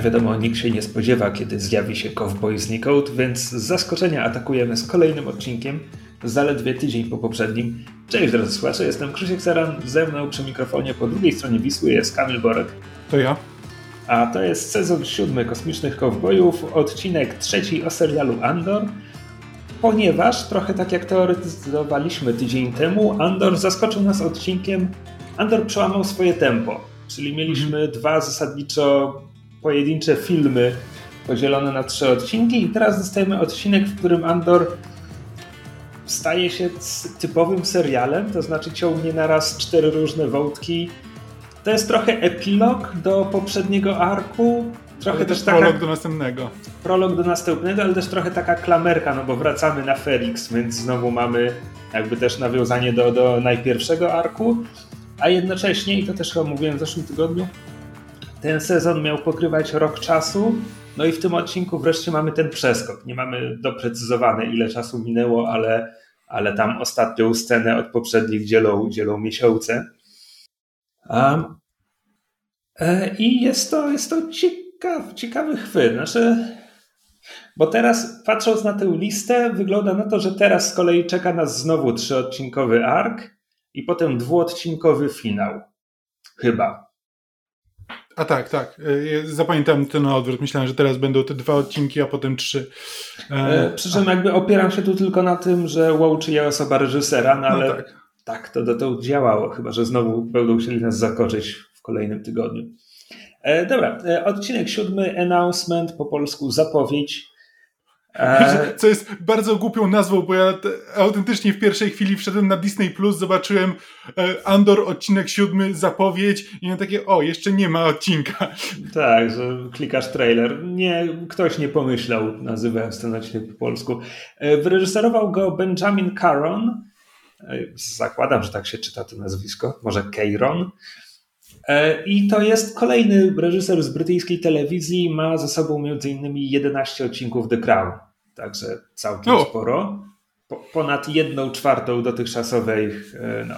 Jak wiadomo, nikt się nie spodziewa, kiedy zjawi się Cowboy Znikąd, więc z zaskoczenia atakujemy z kolejnym odcinkiem, zaledwie tydzień po poprzednim. Cześć drodzy słuchacze, jestem Krzysiek Saran, ze mną przy mikrofonie po drugiej stronie Wisły jest Kamil Borek. To ja. A to jest sezon siódmy Kosmicznych Kowbojów, odcinek trzeci o serialu Andor, ponieważ trochę tak jak teoretyzowaliśmy tydzień temu, Andor zaskoczył nas odcinkiem, Andor przełamał swoje tempo, czyli mieliśmy mm. dwa zasadniczo pojedyncze filmy podzielone na trzy odcinki i teraz dostajemy odcinek, w którym Andor staje się typowym serialem, to znaczy ciągnie naraz cztery różne wątki. To jest trochę epilog do poprzedniego arku, trochę ale też taka, prolog do następnego. Prolog do następnego, ale też trochę taka klamerka, no bo wracamy na Felix, więc znowu mamy jakby też nawiązanie do, do najpierwszego arku, a jednocześnie, i to też chyba mówiłem w zeszłym tygodniu, ten sezon miał pokrywać rok czasu, no i w tym odcinku wreszcie mamy ten przeskok. Nie mamy doprecyzowane, ile czasu minęło, ale, ale tam ostatnią scenę od poprzednich dzielą, dzielą miesiące. Um, e, I jest to, jest to ciekaw, ciekawy chwyt. Znaczy, bo teraz, patrząc na tę listę, wygląda na to, że teraz z kolei czeka nas znowu trzyodcinkowy ark i potem dwuodcinkowy finał. Chyba. A tak, tak. E, zapamiętałem ten odwrót. Myślałem, że teraz będą te dwa odcinki, a potem trzy. E, e Przy czym jakby opieram się tu tylko na tym, że łączy je osoba reżysera, no, no ale no tak. tak to dotąd działało, chyba że znowu będą chcieli nas zakoczyć w kolejnym tygodniu. E, dobra, e, odcinek siódmy, announcement, po polsku zapowiedź. E... Co jest bardzo głupią nazwą, bo ja autentycznie w pierwszej chwili wszedłem na Disney Plus, zobaczyłem e, Andor odcinek siódmy, zapowiedź i na takie, o, jeszcze nie ma odcinka. Tak, że klikasz trailer. Nie, ktoś nie pomyślał, nazywając ten odcinek po polsku. E, wyreżyserował go Benjamin Caron. Zakładam, że tak się czyta to nazwisko. Może Caron. I to jest kolejny reżyser z brytyjskiej telewizji, ma ze sobą m.in. 11 odcinków The Crown, także całkiem o. sporo. Po, ponad jedną czwartą dotychczasowej, e, no,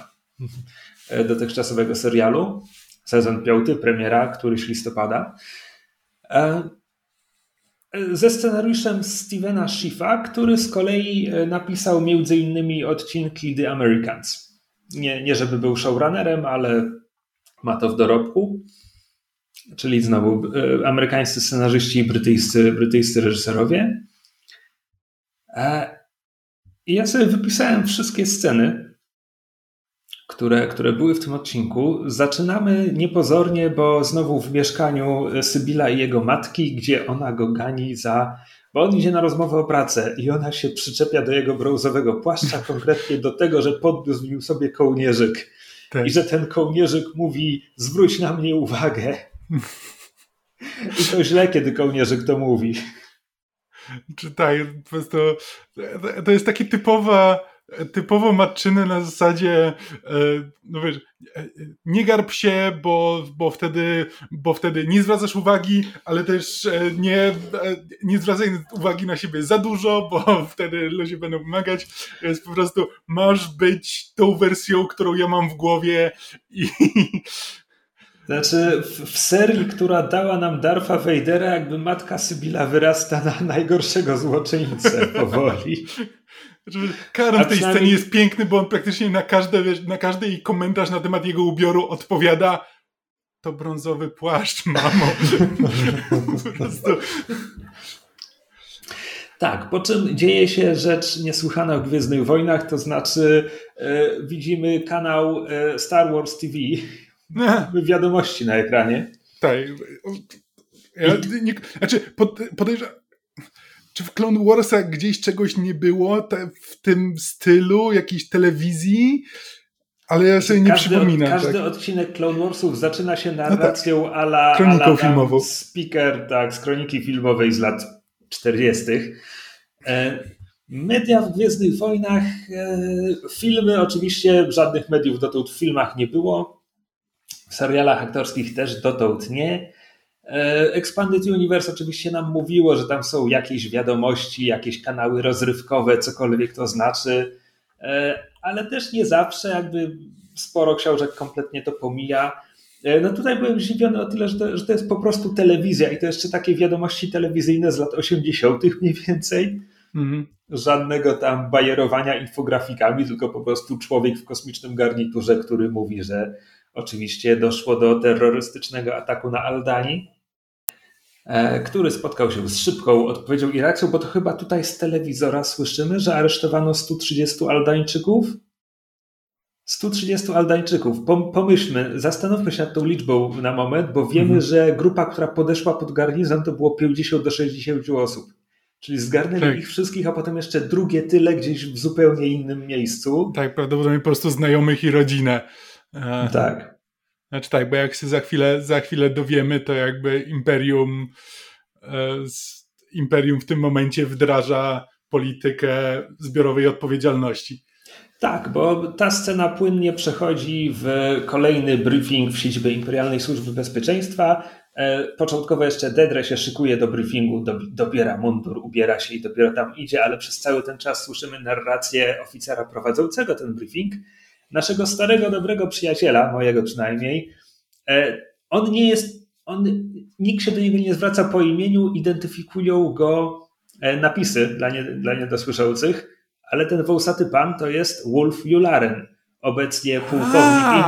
e, dotychczasowego serialu. Sezon piąty, premiera, któryś listopada. E, ze scenariuszem Stevena Schiffa, który z kolei napisał m.in. odcinki The Americans. Nie, nie żeby był showrunnerem, ale ma to w dorobku. Czyli znowu amerykańscy scenarzyści i brytyjscy, brytyjscy reżyserowie. E, I ja sobie wypisałem wszystkie sceny, które, które były w tym odcinku. Zaczynamy niepozornie, bo znowu w mieszkaniu Sybila i jego matki, gdzie ona go gani za. Bo on idzie na rozmowę o pracę i ona się przyczepia do jego brązowego płaszcza, konkretnie do tego, że podniósł sobie kołnierzyk. Tak. I że ten kołnierzyk mówi: zwróć na mnie uwagę. I to źle, kiedy kołnierzyk to mówi. Czytaj, po prostu to jest taki typowa typowo matczyny na zasadzie e, no wiesz, e, nie garb się, bo, bo, wtedy, bo wtedy nie zwracasz uwagi, ale też e, nie, nie zwracaj uwagi na siebie za dużo, bo wtedy ludzie będą wymagać. Jest po prostu masz być tą wersją, którą ja mam w głowie i znaczy, w, w, serii, która dała nam Darfa Vadera, jakby matka Sybilla wyrasta na najgorszego złoczyńcę powoli. Karen w tej scenie jest piękny, bo on praktycznie na, każde, na każdy jej komentarz na temat jego ubioru odpowiada to brązowy płaszcz, mamo. Tak, po czym dzieje się rzecz niesłychana w Gwiezdnych Wojnach, to znaczy e, widzimy kanał e, Star Wars TV, wiadomości na ekranie. Tak. Ja, nie, znaczy, pod, podejrzewam, czy w Clone Warsach gdzieś czegoś nie było te, w tym stylu, jakiejś telewizji? Ale ja sobie nie każdy, przypominam. Każdy tak. odcinek Clone Warsów zaczyna się narracją no tak. ala, Kroniką ala filmową. speaker tak, z kroniki filmowej z lat 40. E, media w Gwiezdnych Wojnach, e, filmy oczywiście, żadnych mediów dotąd w filmach nie było. W serialach aktorskich też dotąd nie. E, Expanded Universe oczywiście nam mówiło, że tam są jakieś wiadomości, jakieś kanały rozrywkowe, cokolwiek to znaczy, e, ale też nie zawsze, jakby sporo książek kompletnie to pomija. E, no tutaj byłem zdziwiony o tyle, że to, że to jest po prostu telewizja i to jeszcze takie wiadomości telewizyjne z lat 80. mniej więcej. Mhm. Żadnego tam bajerowania infografikami, tylko po prostu człowiek w kosmicznym garniturze, który mówi, że oczywiście doszło do terrorystycznego ataku na Aldani, e, który spotkał się z szybką odpowiedzią i reakcją, bo to chyba tutaj z telewizora słyszymy, że aresztowano 130 Aldańczyków. 130 Aldańczyków. Pomyślmy, zastanówmy się nad tą liczbą na moment, bo wiemy, mhm. że grupa, która podeszła pod garnizon, to było 50 do 60 osób. Czyli zgarnęli tak. ich wszystkich, a potem jeszcze drugie tyle gdzieś w zupełnie innym miejscu. Tak, prawdopodobnie po prostu znajomych i rodzinę. E, tak. Znaczy tak, bo jak się za chwilę, za chwilę dowiemy, to jakby Imperium, e, Imperium w tym momencie wdraża politykę zbiorowej odpowiedzialności. Tak, bo ta scena płynnie przechodzi w kolejny briefing w siedzibie Imperialnej Służby Bezpieczeństwa. E, początkowo jeszcze Dedre się szykuje do briefingu, dobiera mundur, ubiera się i dopiero tam idzie, ale przez cały ten czas słyszymy narrację oficera prowadzącego ten briefing, naszego starego, dobrego przyjaciela, mojego przynajmniej. E, on nie jest, on, nikt się do niego nie zwraca po imieniu, identyfikują go e, napisy dla, nie, dla niedosłyszących ale ten wąsaty pan to jest Wolf Jularen, obecnie pułkownik,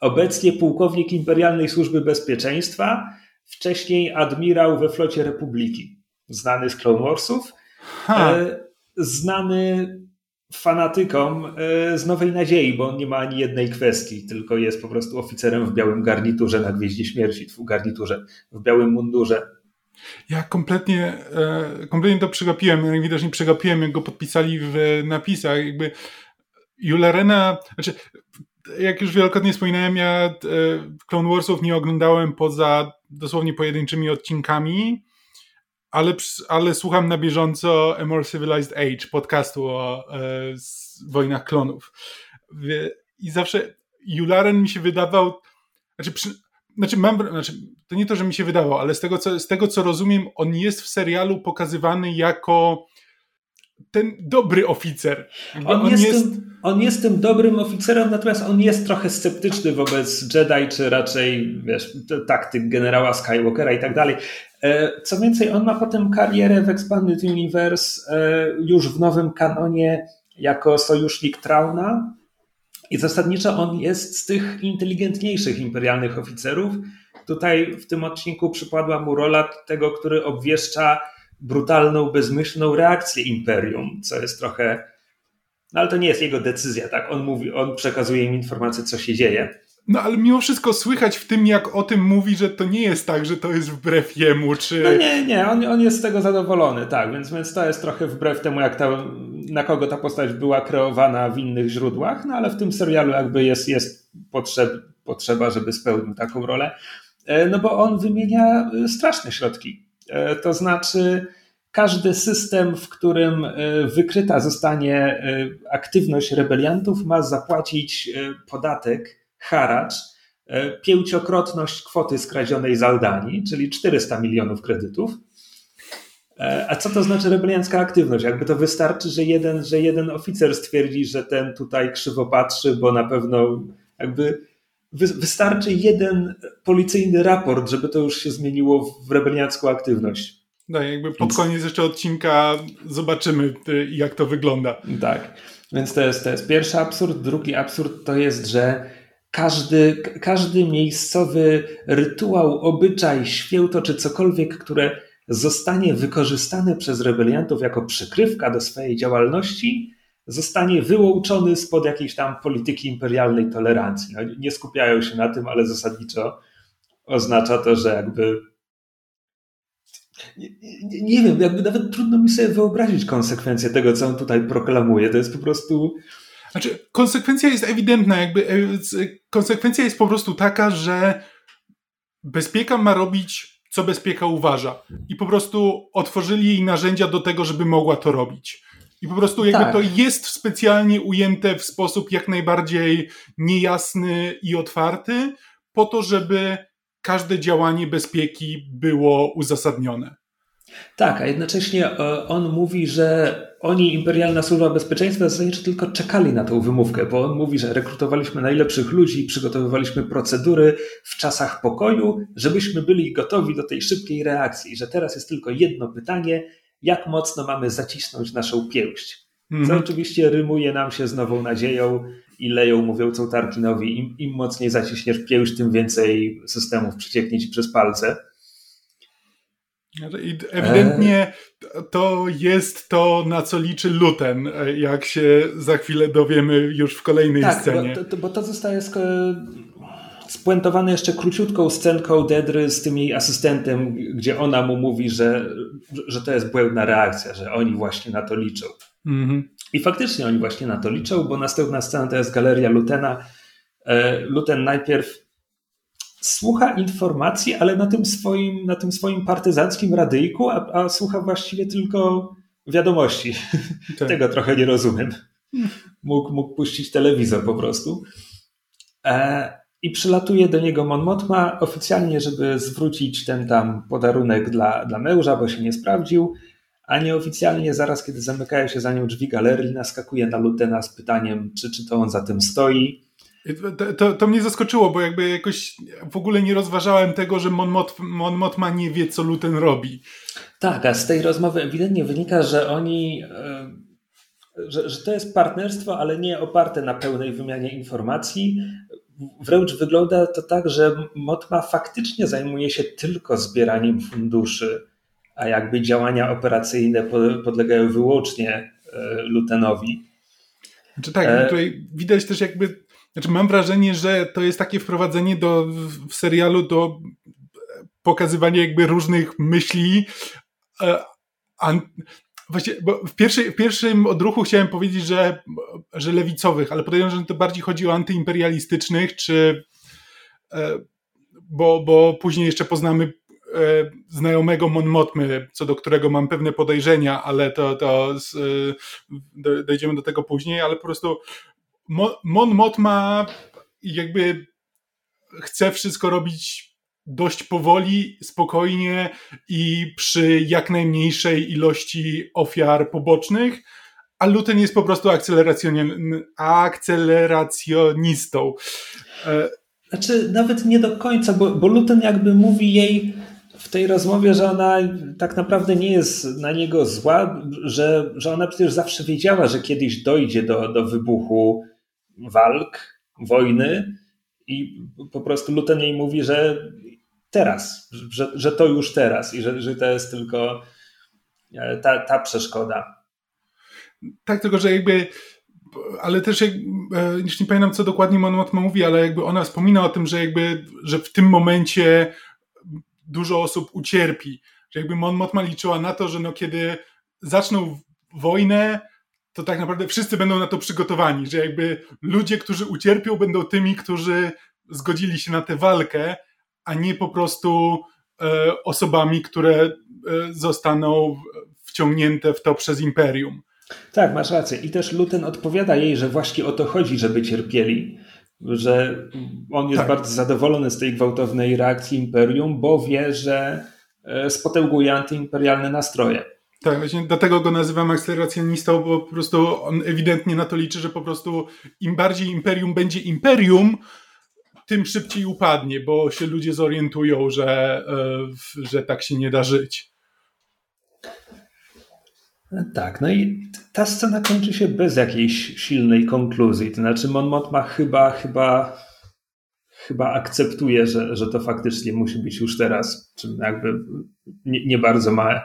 obecnie pułkownik Imperialnej Służby Bezpieczeństwa, wcześniej admirał we flocie Republiki, znany z Clone Warsów, e, znany fanatykom e, z Nowej Nadziei, bo on nie ma ani jednej kwestii, tylko jest po prostu oficerem w białym garniturze na Gwieździe Śmierci, w garniturze, w białym mundurze. Ja kompletnie, e, kompletnie to przegapiłem. Najwidoczniej przegapiłem, jak go podpisali w napisach. Jakby Jularena, znaczy, jak już wielokrotnie wspominałem, ja e, Clone Warsów nie oglądałem poza dosłownie pojedynczymi odcinkami, ale, ale słucham na bieżąco A More Civilized Age, podcastu o e, wojnach klonów. I zawsze Jularen mi się wydawał, znaczy przy, znaczy, mam, znaczy, to nie to, że mi się wydawało, ale z tego, co, z tego, co rozumiem, on jest w serialu pokazywany jako ten dobry oficer. On, on, jest, jest... Tym, on jest tym dobrym oficerem, natomiast on jest trochę sceptyczny wobec Jedi, czy raczej wiesz, taktyk generała Skywalkera i tak dalej. E, co więcej, on ma potem karierę w Expanded Universe e, już w nowym kanonie jako sojusznik Trauna, i zasadniczo on jest z tych inteligentniejszych imperialnych oficerów. Tutaj w tym odcinku przypadła mu rola tego, który obwieszcza brutalną, bezmyślną reakcję imperium, co jest trochę. No ale to nie jest jego decyzja, tak? On mówi, on przekazuje im informacje, co się dzieje. No ale mimo wszystko słychać w tym, jak o tym mówi, że to nie jest tak, że to jest wbrew jemu, czy... No nie, nie, on, on jest z tego zadowolony, tak, więc, więc to jest trochę wbrew temu, jak ta, na kogo ta postać była kreowana w innych źródłach, no ale w tym serialu jakby jest, jest potrzeb, potrzeba, żeby spełnił taką rolę, e, no bo on wymienia e, straszne środki, to znaczy każdy system, w którym wykryta zostanie aktywność rebeliantów ma zapłacić podatek haracz, e, pięciokrotność kwoty skradzionej z Aldanii, czyli 400 milionów kredytów. E, a co to znaczy rebeliancka aktywność? Jakby to wystarczy, że jeden, że jeden oficer stwierdzi, że ten tutaj krzywo patrzy, bo na pewno jakby wystarczy jeden policyjny raport, żeby to już się zmieniło w rebeliancką aktywność. No, jakby pod koniec jeszcze odcinka zobaczymy, y, jak to wygląda. Tak, więc to jest, to jest pierwszy absurd. Drugi absurd to jest, że każdy, każdy miejscowy rytuał, obyczaj, święto czy cokolwiek, które zostanie wykorzystane przez rebeliantów jako przykrywka do swojej działalności, zostanie wyłączony spod jakiejś tam polityki imperialnej tolerancji. No, nie skupiają się na tym, ale zasadniczo oznacza to, że jakby. Nie, nie, nie wiem, jakby nawet trudno mi sobie wyobrazić konsekwencje tego, co on tutaj proklamuje. To jest po prostu znaczy, konsekwencja jest ewidentna, jakby e, konsekwencja jest po prostu taka, że bezpieka ma robić, co bezpieka uważa. I po prostu otworzyli jej narzędzia do tego, żeby mogła to robić. I po prostu jakby tak. to jest specjalnie ujęte w sposób jak najbardziej niejasny i otwarty, po to, żeby każde działanie bezpieki było uzasadnione. Tak, a jednocześnie e, on mówi, że oni, Imperialna Służba Bezpieczeństwa, zasadniczo tylko czekali na tą wymówkę, bo on mówi, że rekrutowaliśmy najlepszych ludzi, przygotowywaliśmy procedury w czasach pokoju, żebyśmy byli gotowi do tej szybkiej reakcji, że teraz jest tylko jedno pytanie, jak mocno mamy zacisnąć naszą pięść. Co mhm. oczywiście rymuje nam się z nową nadzieją i leją mówiącą Tarkinowi, im, im mocniej zaciśniesz pięść, tym więcej systemów przecieknie ci przez palce. I ewidentnie to jest to, na co liczy Luten, jak się za chwilę dowiemy już w kolejnej tak, scenie. Bo to, bo to zostaje spuentowane jeszcze króciutką scenką Dedry z tym jej asystentem, gdzie ona mu mówi, że, że to jest błędna reakcja, że oni właśnie na to liczą. Mhm. I faktycznie oni właśnie na to liczą, bo następna scena to jest galeria Lutena. E, Luten najpierw słucha informacji, ale na tym swoim, na tym swoim partyzanckim radyjku, a, a słucha właściwie tylko wiadomości. Tak. Tego trochę nie rozumiem. Mógł, mógł puścić telewizor po prostu. I przylatuje do niego Mon Mothma oficjalnie, żeby zwrócić ten tam podarunek dla, dla męża, bo się nie sprawdził, a nieoficjalnie zaraz, kiedy zamykają się za nią drzwi galerii, naskakuje na Lutena z pytaniem, czy, czy to on za tym stoi to, to, to, mnie zaskoczyło, bo jakby jakoś w ogóle nie rozważałem tego, że Mon, Mot, Mon Motma nie wie, co Luten robi. Tak, a z tej rozmowy ewidentnie wynika, że oni, e, że, że to jest partnerstwo, ale nie oparte na pełnej wymianie informacji. Wręcz wygląda to tak, że Motma faktycznie zajmuje się tylko zbieraniem funduszy, a jakby działania operacyjne podlegają wyłącznie e, Lutenowi. Znaczy tak, e... tutaj widać też jakby znaczy mam wrażenie, że to jest takie wprowadzenie do, w serialu do pokazywania jakby różnych myśli. E, właśnie, bo w, pierwszej, w pierwszym odruchu chciałem powiedzieć, że, że lewicowych, ale podejrzewam, że to bardziej chodzi o antyimperialistycznych, czy e, bo, bo później jeszcze poznamy e, znajomego Mon Motmy, co do którego mam pewne podejrzenia, ale to, to z, dojdziemy do tego później, ale po prostu Mon Motma jakby chce wszystko robić dość powoli, spokojnie i przy jak najmniejszej ilości ofiar pobocznych, a Luten jest po prostu akceleracjonistą. E, znaczy, nawet nie do końca, bo, bo Luten jakby mówi jej w tej rozmowie, że ona tak naprawdę nie jest na niego zła, że, że ona przecież zawsze wiedziała, że kiedyś dojdzie do, do wybuchu walk, wojny i po prostu Luten jej mówi, że teraz, że, że to już teraz i że, że to jest tylko e, ta, ta przeszkoda. Tak, tylko że jakby ale też jak, e, już nie pamiętam co dokładnie Monmouth mówi, ale jakby ona wspomina o tym, że jakby, że w tym momencie dużo osób ucierpi, że jakby Mon Mothma liczyła na to, że no kiedy zaczną wojnę, to tak naprawdę wszyscy będą na to przygotowani, że jakby ludzie, którzy ucierpią, będą tymi, którzy zgodzili się na tę walkę, a nie po prostu e, osobami, które e, zostaną wciągnięte w to przez imperium. Tak, masz rację. I też Luten odpowiada jej, że właśnie o to chodzi, żeby cierpieli. Że on jest tak. bardzo zadowolony z tej gwałtownej reakcji imperium, bo wie, że e, spotęguje antyimperialne nastroje. Tak, właśnie dlatego go nazywam akceleracjonistą, bo po prostu on ewidentnie na to liczy, że po prostu im bardziej imperium będzie imperium, tym szybciej upadnie, bo się ludzie zorientują, że, e, że tak się nie da żyć. Tak, no i ta scena kończy się bez jakiejś silnej konkluzji. To znaczy, Mon Mothma chyba, chyba, chyba akceptuje, że, że to faktycznie musi być już teraz, czym jakby nie, nie bardzo ma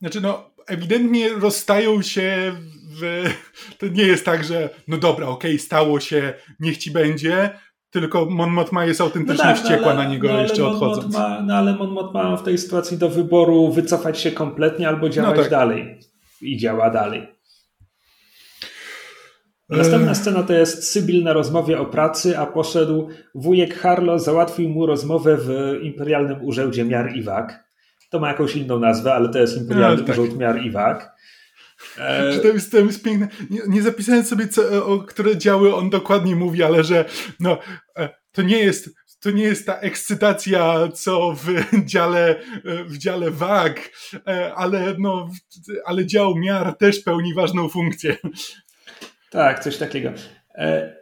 znaczy, no, ewidentnie rozstają się w... To nie jest tak, że no dobra, okej, okay, stało się, niech ci będzie, tylko Mon Mothma jest autentycznie no tak, no wściekła no, ale, na niego no, jeszcze Mon odchodząc. Ma, no ale Mon Mothma ma w tej sytuacji do wyboru wycofać się kompletnie albo działać no tak. dalej. I działa dalej. Następna scena to jest Sybil na rozmowie o pracy, a poszedł wujek Harlo, załatwił mu rozmowę w Imperialnym Urzędzie Miar i Wag. To ma jakąś inną nazwę, ale to jest Imperialny no, tak. Urząd Miar i Wag. E... To, jest, to jest piękne. Nie, nie zapisałem sobie, co, o które działy on dokładnie mówi, ale że no, e, to nie jest to nie jest ta ekscytacja, co w dziale, w dziale wag, e, ale, no, ale dział miar też pełni ważną funkcję. Tak, coś takiego. E,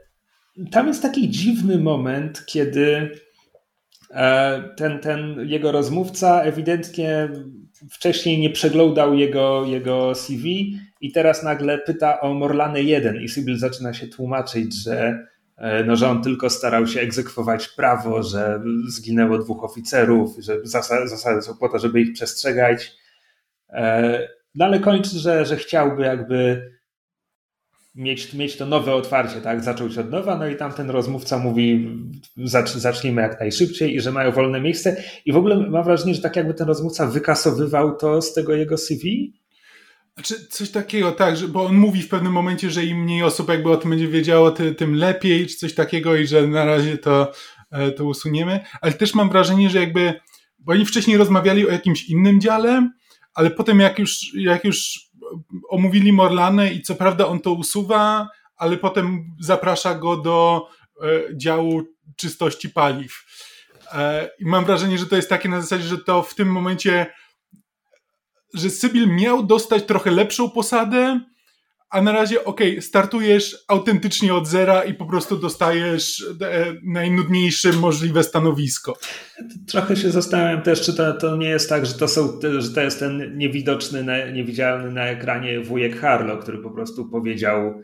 tam jest taki dziwny moment, kiedy e, ten, ten jego rozmówca ewidentnie wcześniej nie przeglądał jego, jego CV i teraz nagle pyta o Morlany 1 i Sybil zaczyna się tłumaczyć, że, e, no, że on tylko starał się egzekwować prawo, że zginęło dwóch oficerów, że zasady są po to, żeby ich przestrzegać. No ale kończy, że, że chciałby jakby mieć, mieć to nowe otwarcie, tak? Zacząć od nowa, no i tam ten rozmówca mówi zacz, zacznijmy jak najszybciej i że mają wolne miejsce i w ogóle mam wrażenie, że tak jakby ten rozmówca wykasowywał to z tego jego CV. Znaczy coś takiego, tak, że, bo on mówi w pewnym momencie, że im mniej osób jakby o tym będzie wiedziało, ty, tym lepiej, czy coś takiego i że na razie to, e, to usuniemy, ale też mam wrażenie, że jakby, bo oni wcześniej rozmawiali o jakimś innym dziale, ale potem jak już, jak już omówili Morlane i co prawda on to usuwa, ale potem zaprasza go do e, działu czystości paliw. E, I mam wrażenie, że to jest takie na zasadzie, że to w tym momencie, że Sybil miał dostać trochę lepszą posadę, a na razie, okej, okay, startujesz autentycznie od zera i po prostu dostajesz e, najnudniejsze możliwe stanowisko. Trochę się zastanawiam też, czy to, to nie jest tak, że to, są, że to jest ten niewidoczny, niewidzialny na ekranie wujek Harlow, który po prostu powiedział,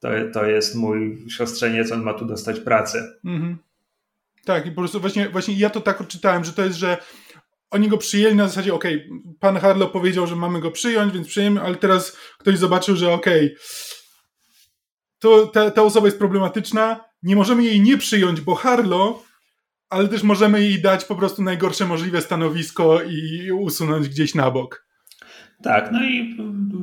to, to jest mój siostrzeniec, on ma tu dostać pracę. Mhm. Tak, i po prostu właśnie, właśnie ja to tak odczytałem, że to jest, że oni go przyjęli na zasadzie, ok, pan Harlow powiedział, że mamy go przyjąć, więc przyjmiemy, ale teraz ktoś zobaczył, że ok, to ta, ta osoba jest problematyczna, nie możemy jej nie przyjąć, bo Harlow, ale też możemy jej dać po prostu najgorsze możliwe stanowisko i usunąć gdzieś na bok. Tak, no i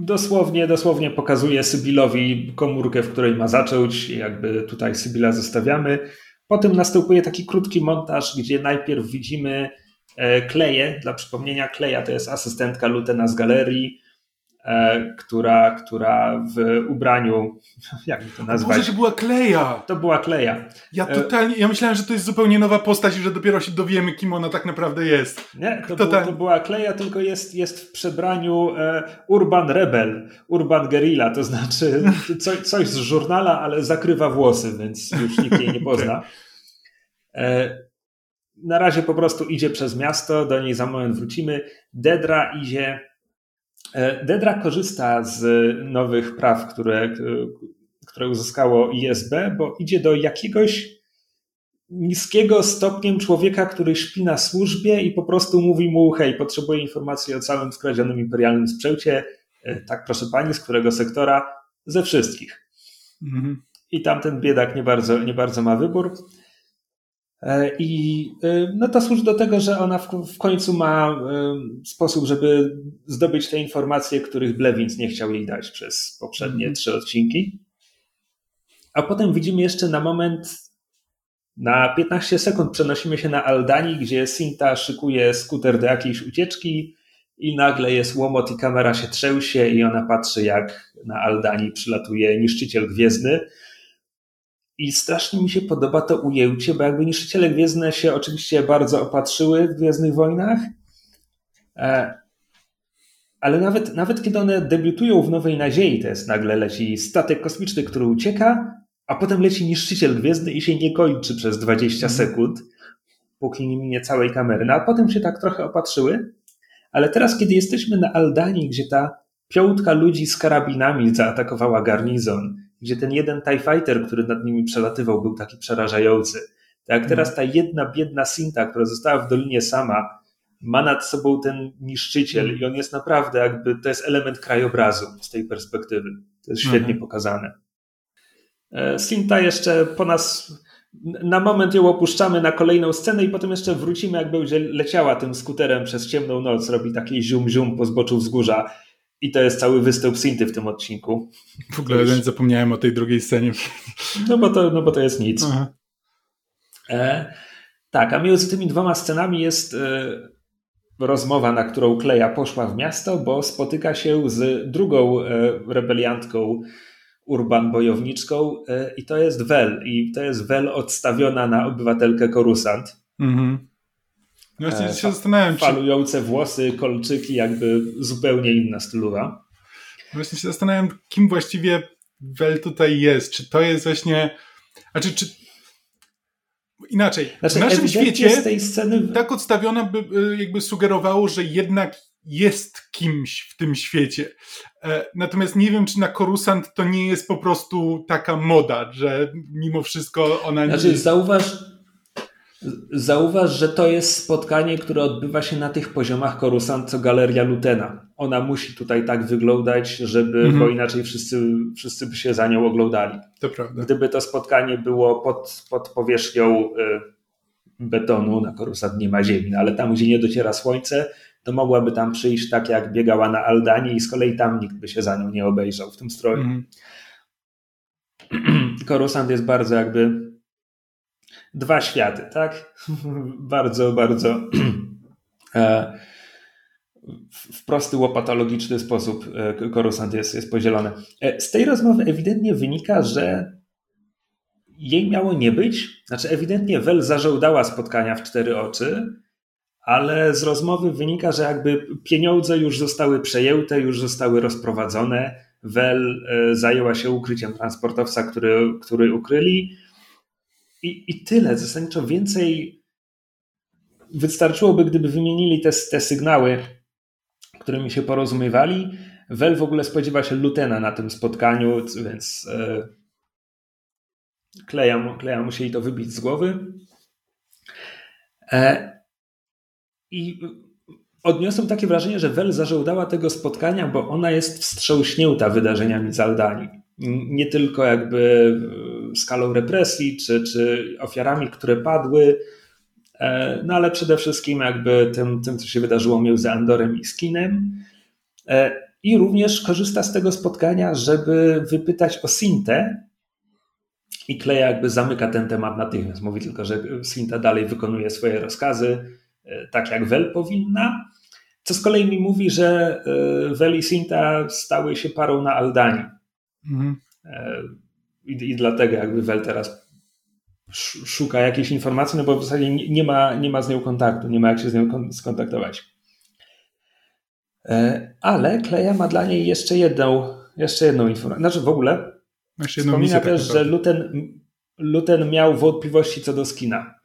dosłownie, dosłownie pokazuje Sybilowi komórkę, w której ma zacząć, jakby tutaj Sybila zostawiamy. Potem następuje taki krótki montaż, gdzie najpierw widzimy Kleje, dla przypomnienia, Kleja to jest asystentka Lutena z galerii, e, która, która w ubraniu, jak to nazwać? Może to była Kleja! To była Kleja. Ja e, totalnie, ja myślałem, że to jest zupełnie nowa postać i że dopiero się dowiemy, kim ona tak naprawdę jest. Nie, to, to była Kleja, tylko jest, jest w przebraniu Urban Rebel, Urban Guerrilla, to znaczy coś, coś z żurnala, ale zakrywa włosy, więc już nikt jej nie pozna na razie po prostu idzie przez miasto, do niej za moment wrócimy. Dedra idzie. E, Dedra korzysta z nowych praw, które, które uzyskało ISB, bo idzie do jakiegoś niskiego stopniem człowieka, który śpi na służbie i po prostu mówi mu: Hej, potrzebuję informacji o całym skradzionym imperialnym sprzęcie. E, tak, proszę pani, z którego sektora? Ze wszystkich. Mhm. I tamten biedak nie bardzo, nie bardzo ma wybór. E, I e, no to służy do tego, że ona w, końcu ma e, sposób, żeby zdobyć te informacje, których Blewins nie chciał jej dać przez poprzednie mm. trzy odcinki. A potem widzimy jeszcze na moment, na 15 sekund przenosimy się na Aldani, gdzie Sinta szykuje skuter do jakiejś ucieczki i nagle jest łomot i kamera się trzęsie i ona patrzy jak na Aldani przylatuje niszczyciel gwiezdny i strasznie mi się podoba to ujęcie, bo jakby niszczyciele gwiezdne się oczywiście bardzo opatrzyły w Gwiezdnych Wojnach, e, ale nawet, nawet kiedy one debiutują w Nowej Nadziei, to jest nagle leci statek kosmiczny, który ucieka, a potem leci niszczyciel gwiezdny i się nie kończy przez 20 mhm. sekund, póki nie minie całej kamery. No a potem się tak trochę opatrzyły, ale teraz, kiedy jesteśmy na Aldanii, gdzie ta piątka ludzi z karabinami zaatakowała garnizon, gdzie ten jeden TIE Fighter, który nad nimi przelatywał, był taki przerażający. Tak teraz ta jedna biedna Sinta, która została w Dolinie sama, ma nad sobą ten niszczyciel i on jest naprawdę jakby, to jest element krajobrazu z tej perspektywy. To jest świetnie mhm. pokazane. E, Sinta jeszcze po nas, na moment ją opuszczamy na kolejną scenę i potem jeszcze wrócimy, jak będzie leciała tym skuterem przez ciemną noc, robi taki zium-zium po zboczu wzgórza i to jest cały występ Sinty w tym odcinku. W ogóle już... zapomniałem o tej drugiej scenie. No bo to, no bo to jest nic. E, tak, a między tymi dwoma scenami jest e, rozmowa, na którą Kleja poszła w miasto, bo spotyka się z drugą e, rebeliantką Urban bojowniczką i to jest Wel. I to jest Wel odstawiona na obywatelkę Korusant. Mhm. No właśnie się zastanawiam. Falujące czy... włosy, kolczyki, jakby zupełnie inna stylowa. Właśnie się zastanawiam, kim właściwie Wel tutaj jest. Czy to jest właśnie. Znaczy, czy. Inaczej. Znaczy, w naszym świecie tej sceny... tak odstawiona by jakby sugerowało, że jednak jest kimś w tym świecie. E, natomiast nie wiem, czy na Korusant to nie jest po prostu taka moda, że mimo wszystko ona znaczy, nie. Zauważ, Zauważ, że to jest spotkanie, które odbywa się na tych poziomach Korusant, co Galeria Lutena. Ona musi tutaj tak wyglądać, żeby, mhm. bo inaczej wszyscy, wszyscy by się za nią oglądali. To prawda. Gdyby to spotkanie było pod, pod powierzchnią y, betonu, na Korusant nie ma ziemi, no ale tam, gdzie nie dociera słońce, to mogłaby tam przyjść tak, jak biegała na Aldanie i z kolei tam nikt by się za nią nie obejrzał w tym stroju. Mhm. Korusant jest bardzo jakby dwa światy, tak? bardzo, bardzo e, w prosty, łopatologiczny sposób e, korusant jest, jest podzielony. E, z tej rozmowy ewidentnie wynika, że jej miało nie być. Znaczy, ewidentnie Wel zażądała spotkania w cztery oczy, ale z rozmowy wynika, że jakby pieniądze już zostały przejęte, już zostały rozprowadzone. Wel zajęła się ukryciem transportowca, który, który ukryli i, i tyle. Zasadniczo więcej wystarczyłoby, gdyby wymienili te, te sygnały, którymi się porozumiewali. Wel w ogóle spodziewa się Lutena na tym spotkaniu, więc e, Kleja, Kleja musieli to wybić z głowy. E, I odniosłem takie wrażenie, że Wel zażądała tego spotkania, bo ona jest wstrząśnięta wydarzeniami z Aldanii. Nie tylko jakby skalą represji, czy, czy ofiarami, które padły, e, no ale przede wszystkim jakby tym, tym co się wydarzyło między Andorem i Skinem. E, I również korzysta z tego spotkania, żeby wypytać o Sintę. I Kleja jakby zamyka ten temat natychmiast. Mówi tylko, że Sinta dalej wykonuje swoje rozkazy, e, tak jak Wel powinna. Co z kolei mi mówi, że Wel i Sinta stały się parą na Aldani. Mhm. I, i dlatego jakby Wel teraz szuka jakiejś informacji, no bo w zasadzie nie ma, nie ma z nią kontaktu, nie ma jak się z nią skontaktować. E, ale Kleja ma dla niej jeszcze jedną, jeszcze jedną informację. Znaczy w ogóle jeszcze wspomina tak też, tak że Luten, Luten miał wątpliwości co do skina.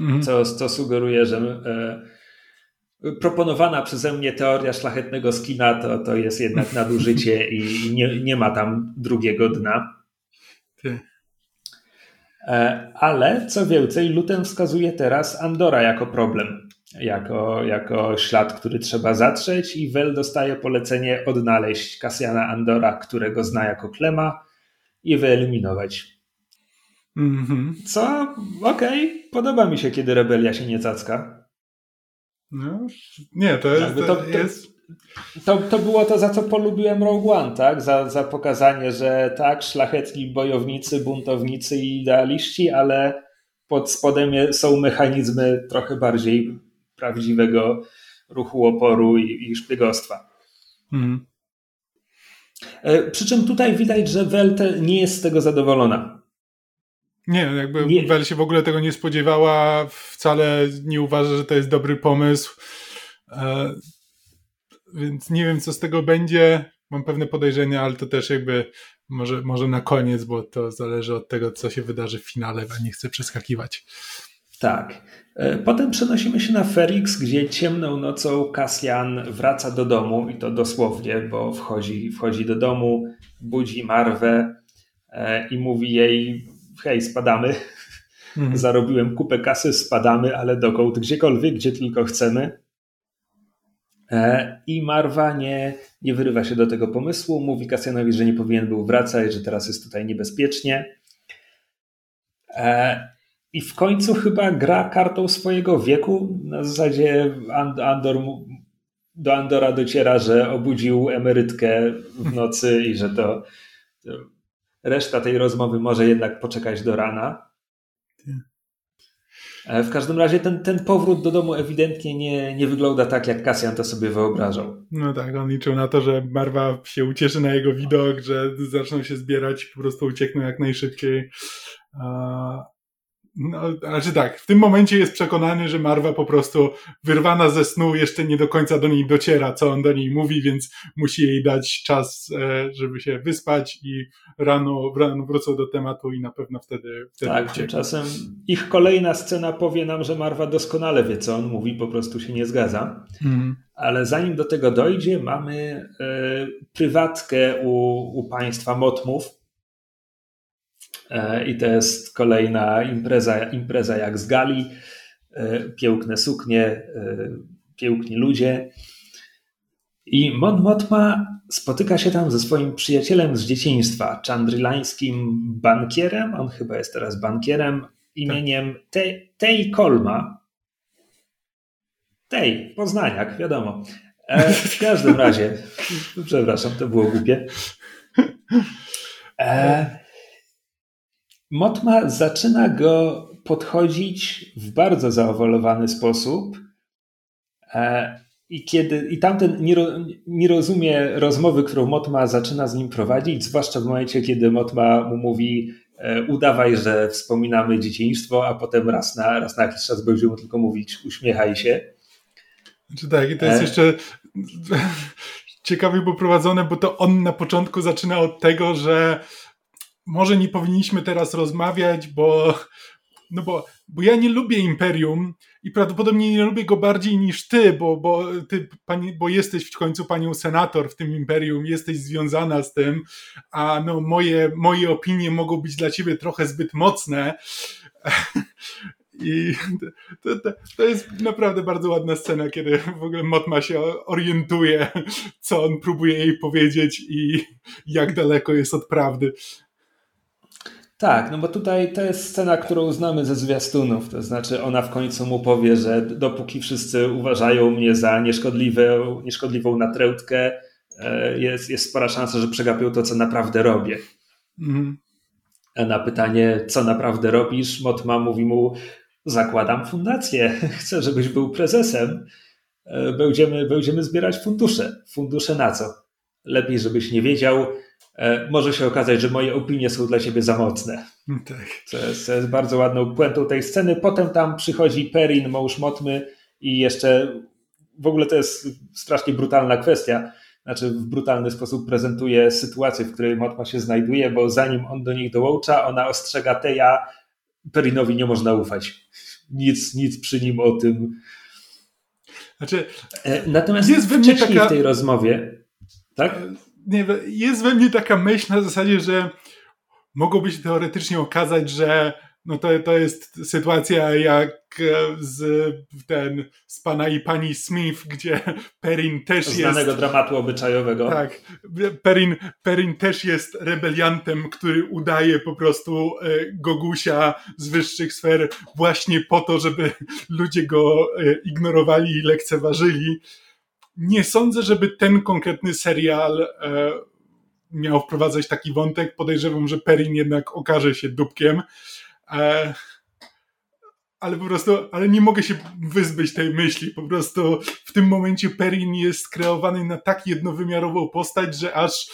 Mhm. Co, co sugeruje, że e, proponowana przeze mnie teoria szlachetnego skina to, to jest jednak nadużycie i nie, nie ma tam drugiego dna. Ty. E, ale co więcej, Lutem wskazuje teraz Andora jako problem, jako, jako ślad, który trzeba zatrzeć i Wel dostaje polecenie odnaleźć Kasjana Andora, którego zna jako Klema i wyeliminować. Mm -hmm. Co? Okej, okay. podoba mi się, kiedy rebelia się nie cacka. No, nie, to jest, to, to, jest to, to było to, za co polubiłem Rogue One, tak? Za, za pokazanie, że tak, szlachetni bojownicy, buntownicy i idealiści, ale pod spodem są mechanizmy trochę bardziej prawdziwego ruchu oporu i, i szpiegostwa. Mhm. E, przy czym tutaj widać, że Welte nie jest z tego zadowolona. Nie, jakby nie. Wel się w ogóle tego nie spodziewała, wcale nie uważa, że to jest dobry pomysł. Więc nie wiem, co z tego będzie. Mam pewne podejrzenia, ale to też jakby może, może na koniec, bo to zależy od tego, co się wydarzy w finale, a nie chcę przeskakiwać. Tak. E, potem przenosimy się na Ferix, gdzie ciemną nocą Kasjan wraca do domu i to dosłownie, bo wchodzi, wchodzi do domu, budzi Marwę e, i mówi jej: Hej, spadamy. Mhm. Zarobiłem kupę kasy, spadamy, ale dokąd? Gdziekolwiek, gdzie tylko chcemy. E, I Marwa nie, nie wyrywa się do tego pomysłu. Mówi Kasjanowi, że nie powinien był wracać, że teraz jest tutaj niebezpiecznie. E, I w końcu chyba gra kartą swojego wieku. Na zasadzie Andor, do Andora dociera, że obudził emerytkę w nocy i że to, to reszta tej rozmowy może jednak poczekać do rana. E, w każdym razie ten, ten powrót do domu ewidentnie nie, nie wygląda tak, jak Kasjan to sobie wyobrażał. No tak, on liczył na to, że Marwa się ucieszy na jego widok, że zaczną się zbierać i po prostu uciekną jak najszybciej. No, znaczy tak, w tym momencie jest przekonany, że Marwa po prostu wyrwana ze snu jeszcze nie do końca do niej dociera, co on do niej mówi, więc musi jej dać czas, e, żeby się wyspać i rano, rano wrócą do tematu i na pewno wtedy, wtedy Tak, tymczasem ich kolejna scena powie nam, że Marwa doskonale wie, co on mówi, po prostu się nie zgadza. Mhm. Ale zanim do tego dojdzie, mamy e, prywatkę u, u państwa Motmów, I to jest kolejna impreza, impreza jak z gali. E, piękne suknie, e, piękni ludzie. I Mon Motma spotyka się tam ze swoim przyjacielem z dzieciństwa, chandrilańskim bankierem, on chyba jest teraz bankierem, imieniem Tej, Tej Kolma. Tej, Poznaniak, wiadomo. w każdym razie, przepraszam, to było głupie. E, Motma zaczyna go podchodzić w bardzo zaowolowany sposób. E, I, kiedy, i tamten nie, nie rozumie rozmowy, którą Motma zaczyna z nim prowadzić, zwłaszcza w momencie, kiedy Motma mu mówi: e, Udawaj, że wspominamy dzieciństwo, a potem raz na, raz na jakiś czas będzie mu tylko mówić: Uśmiechaj się. Znaczy tak, i to jest e... jeszcze ciekawie poprowadzone, bo to on na początku zaczyna od tego, że może nie powinniśmy teraz rozmawiać, bo, no bo, bo ja nie lubię Imperium i prawdopodobnie nie lubię go bardziej niż ty, bo, bo, ty pani, bo jesteś w końcu panią senator w tym Imperium, jesteś związana z tym, a no moje, moje opinie mogą być dla ciebie trochę zbyt mocne. I to, to, to, jest naprawdę bardzo ładna scena, kiedy w ogóle Motma się orientuje, co on próbuje jej powiedzieć i jak daleko jest od prawdy. Tak, no bo tutaj to jest scena, którą znamy ze zwiastunów. To znaczy, ona w końcu mu powie, że dopóki wszyscy uważają mnie za nieszkodliwą, nieszkodliwą natrętkę, e, jest, jest spora szansa, że przegapią to, co naprawdę robię. Mhm. A na pytanie, co naprawdę robisz, Motma mówi mu: Zakładam fundację, chcę, żebyś był prezesem. E, będziemy, będziemy zbierać fundusze. Fundusze na co? Lepiej, żebyś nie wiedział może się okazać, że moje opinie są dla ciebie za mocne. Tak. Co jest, co jest bardzo ładną puentą tej sceny. Potem tam przychodzi Perin, mąż Motmy i jeszcze w ogóle to jest strasznie brutalna kwestia. Znaczy w brutalny sposób prezentuje sytuację, w której Motma się znajduje, bo zanim on do nich dołącza, ona ostrzega Teja, Perinowi nie można ufać. Nic, nic przy nim o tym. Znaczy, e, Natomiast jest wcześniej taka... w tej rozmowie, tak? Nie, jest we mnie taka myśl na zasadzie, że mogłoby się teoretycznie okazać, że no to, to jest sytuacja jak e, z ten z pana i pani Smith, gdzie Perin też Znanego jest. Znanego dramatu obyczajowego. Tak. Perin, Perin też jest rebeliantem, który udaje po prostu e, Gogusia z wyższych sfer właśnie po to, żeby ludzie go e, ignorowali i lekceważyli nie sądzę, żeby ten konkretny serial e, miał wprowadzać taki wątek. Podejrzewam, że Perin jednak okaże się dupkiem. E, ale po prostu, ale nie mogę się wyzbyć tej myśli. Po prostu w tym momencie Perin jest kreowany na tak jednowymiarową postać, że aż,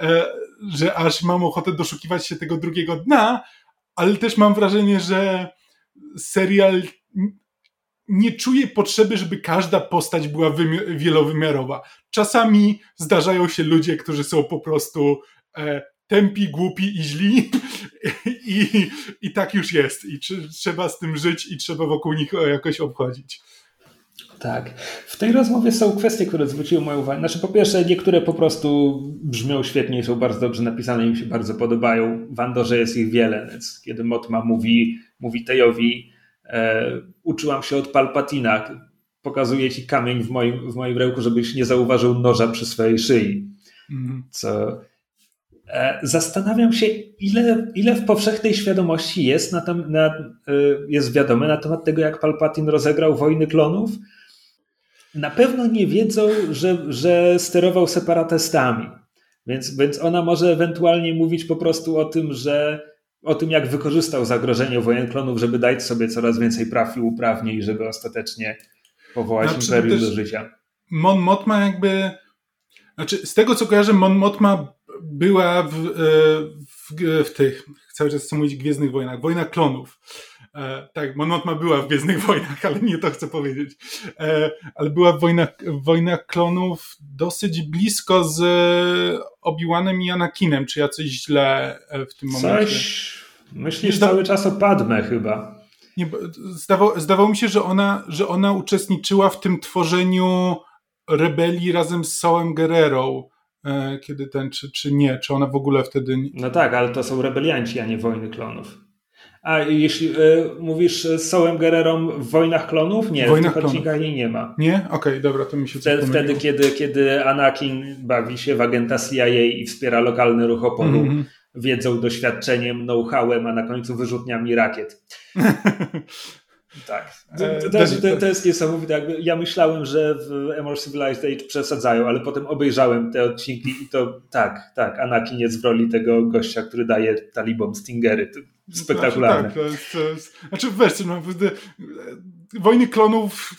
e, że aż mam ochotę doszukiwać się tego drugiego dna, ale też mam wrażenie, że serial nie czuję potrzeby, żeby każda postać była wielowymiarowa. Czasami zdarzają się ludzie, którzy są po prostu e, tępi, głupi i źli i, i tak już jest. I trzeba z tym żyć i trzeba wokół nich jakoś obchodzić. Tak. W tej rozmowie są kwestie, które zwróciły moją uwagę. Znaczy, po pierwsze, niektóre po prostu brzmią świetnie, są bardzo dobrze napisane i mi się bardzo podobają. W Andorze jest ich wiele, więc kiedy Motma mówi, mówi Tejowi, E, uczyłam się od Palpatina. Pokazuję ci kamień w moim, w moim ręku, żebyś nie zauważył noża przy swojej szyi. Mhm. Co e, Zastanawiam się, ile, ile w powszechnej świadomości jest, na tem, na, e, jest wiadome na temat tego, jak Palpatine rozegrał Wojny Klonów. Na pewno nie wiedzą, że, że sterował separatystami. Więc, więc ona może ewentualnie mówić po prostu o tym, że o tym, jak wykorzystał zagrożenie wojen klonów, żeby dać sobie coraz więcej praw i uprawnień, żeby ostatecznie powołać znaczy, imperium do życia. Mon Mothma jakby... Znaczy, z tego co kojarzę, Mon Mothma była w, e, w, w tych, cały czas chcę mówić Gwiezdnych Wojnach, Wojnach Klonów. E, tak, Mon Mothma była w Gwiezdnych Wojnach, ale nie to chcę powiedzieć. E, ale była w Wojnach, w Wojnach Klonów dosyć blisko z Obi-Wanem i Anakinem. Czy ja coś źle e, w tym momencie... Coś... Myślisz cały czas o Padme chyba. Nie, zdawało, zdawało mi się, że ona, że ona uczestniczyła w tym tworzeniu rebelii razem z Saulem Guerrero e, kiedy ten, czy, czy nie, czy ona w ogóle wtedy... No tak, ale to są rebelianci, a nie wojny klonów. A jeśli y, mówisz z Sołem Guerrerą w Wojnach Klonów? Nie, Wojnach w tych odcinkach jej nie ma. Nie? Okej, okay, dobra, to mi się Wtedy, wtedy kiedy, kiedy Anakin bawi się w agenta CIA i wspiera lokalny ruch oporu mm -hmm. wiedzą, doświadczeniem, know-howem, a na końcu wyrzutniami rakiet. Tak. E, to, to, to, to, jest niesamowite. Jakby ja myślałem, że w More Civilized Age przesadzają, ale potem obejrzałem te odcinki i to tak, tak. Anakin jest w roli tego gościa, który daje talibom stingery. To spektakularne. Znaczy, tak, to jest, to jest, znaczy wiesz, no, Wojny Klonów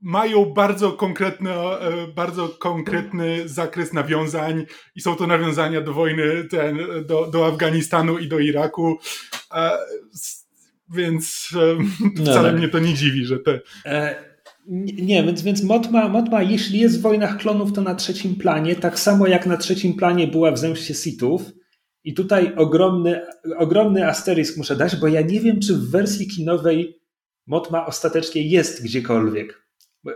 mają bardzo konkretny, e, bardzo konkretny zakres nawiązań i są to nawiązania do wojny, ten, do, do Afganistanu i do Iraku. Więc no wcale tak. mnie to nie dziwi, że te. E, nie, więc, więc Motma, Motma, jeśli jest w Wojnach Klonów, to na trzecim planie, tak samo jak na trzecim planie była w Zemście Sithów. I tutaj ogromny, ogromny asterisk muszę dać, bo ja nie wiem, czy w wersji kinowej Motma ostatecznie jest gdziekolwiek.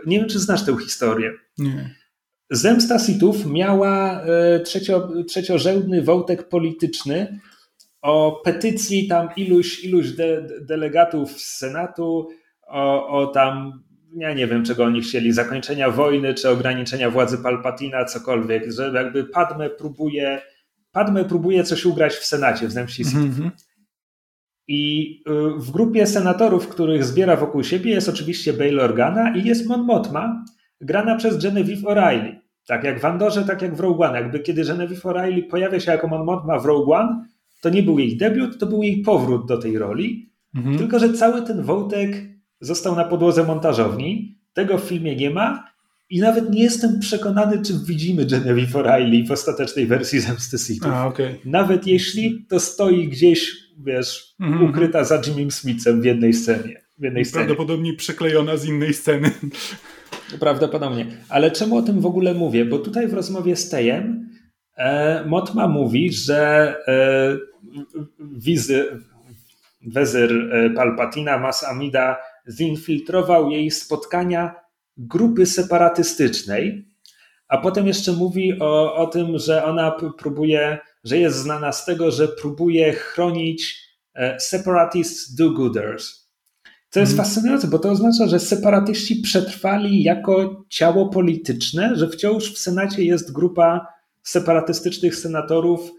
Nie wiem, czy znasz tę historię. Nie. Zemsta Sithów miała e, trzecio, trzeciorzędny wątek polityczny, o petycji tam iluś, iluś de, delegatów z Senatu, o, o tam, ja nie wiem czego oni chcieli, zakończenia wojny, czy ograniczenia władzy Palpatina, cokolwiek, że jakby Padme próbuje, Padme próbuje coś ugrać w Senacie, w zemści mm -hmm. I y, w grupie senatorów, których zbiera wokół siebie jest oczywiście Bail Organa i jest Mon Mothma, grana przez Genevieve O'Reilly. Tak jak w Andorze, tak jak w Rogue One. Jakby kiedy Genevieve O'Reilly pojawia się jako Mon Mothma w Rogue One, to nie był jej debiut, to był jej powrót do tej roli. Mhm. Tylko, że cały ten wątek został na podłodze montażowni. Tego w filmie nie ma i nawet nie jestem przekonany, czy widzimy Genevieve O'Reilly w ostatecznej wersji Zemsty Sithów. Okay. Nawet jeśli to stoi gdzieś, wiesz, mhm. ukryta za Jimmy Smithem w jednej scenie. W jednej scenie. Prawdopodobnie przyklejona z innej sceny. Prawdopodobnie. Ale czemu o tym w ogóle mówię? Bo tutaj w rozmowie z Tejem e, Motma mówi, że e, wizy, wezyr e, Palpatina, Mas Amida, zinfiltrował jej spotkania grupy separatystycznej, a potem jeszcze mówi o, o tym, że ona próbuje, że jest znana z tego, że próbuje chronić e, separatist do-gooders. Co jest mm. fascynujące, bo to oznacza, że separatyści przetrwali jako ciało polityczne, że wciąż w Senacie jest grupa separatystycznych senatorów,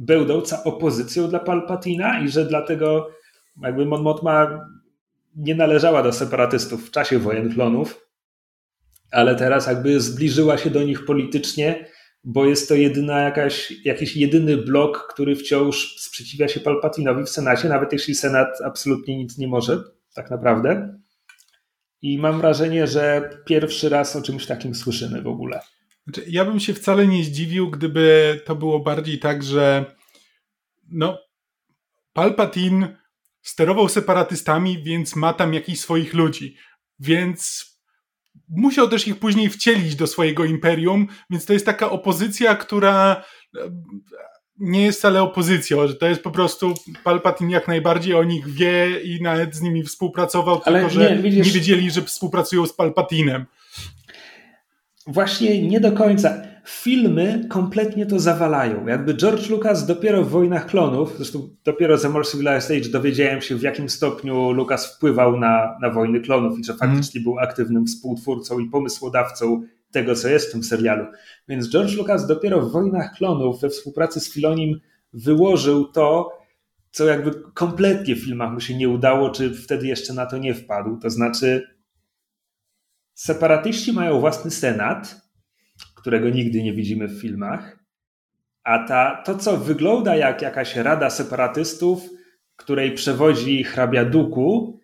będąca opozycją dla Palpatina i że dlatego jakby Mon Mothma nie należała do separatystów w czasie wojen klonów, ale teraz jakby zbliżyła się do nich politycznie, bo jest to jedyna jakaś, jakiś jedyny blok, który wciąż sprzeciwia się Palpatinowi w Senacie, nawet jeśli Senat absolutnie nic nie może, tak naprawdę. I mam wrażenie, że pierwszy raz o czymś takim słyszymy w ogóle. Znaczy, ja bym się wcale nie zdziwił, gdyby to było bardziej tak, że no, Palpatine sterował separatystami, więc ma tam jakichś swoich ludzi. Więc musiał też ich później wcielić do swojego imperium, więc to jest taka opozycja, która e, nie jest wcale opozycją, że to jest po prostu Palpatine jak najbardziej o nich wie i nawet z nimi współpracował, Ale tylko że nie, widzisz... nie wiedzieli, że współpracują z Palpatinem. Właśnie nie do końca. Filmy kompletnie to zawalają. Jakby George Lucas dopiero w Wojnach Klonów, zresztą dopiero za More Civilized Age dowiedziałem się w jakim stopniu Lucas wpływał na, na Wojny Klonów i że faktycznie mm. był aktywnym współtwórcą i pomysłodawcą tego, co jest w tym serialu. Więc George Lucas dopiero w Wojnach Klonów we współpracy z Filonim wyłożył to, co jakby kompletnie w filmach mu się nie udało, czy wtedy jeszcze na to nie wpadł. To znaczy Separatyści mają własny senat, którego nigdy nie widzimy w filmach. A ta, to, co wygląda jak jakaś rada separatystów, której przewodzi hrabia Duku,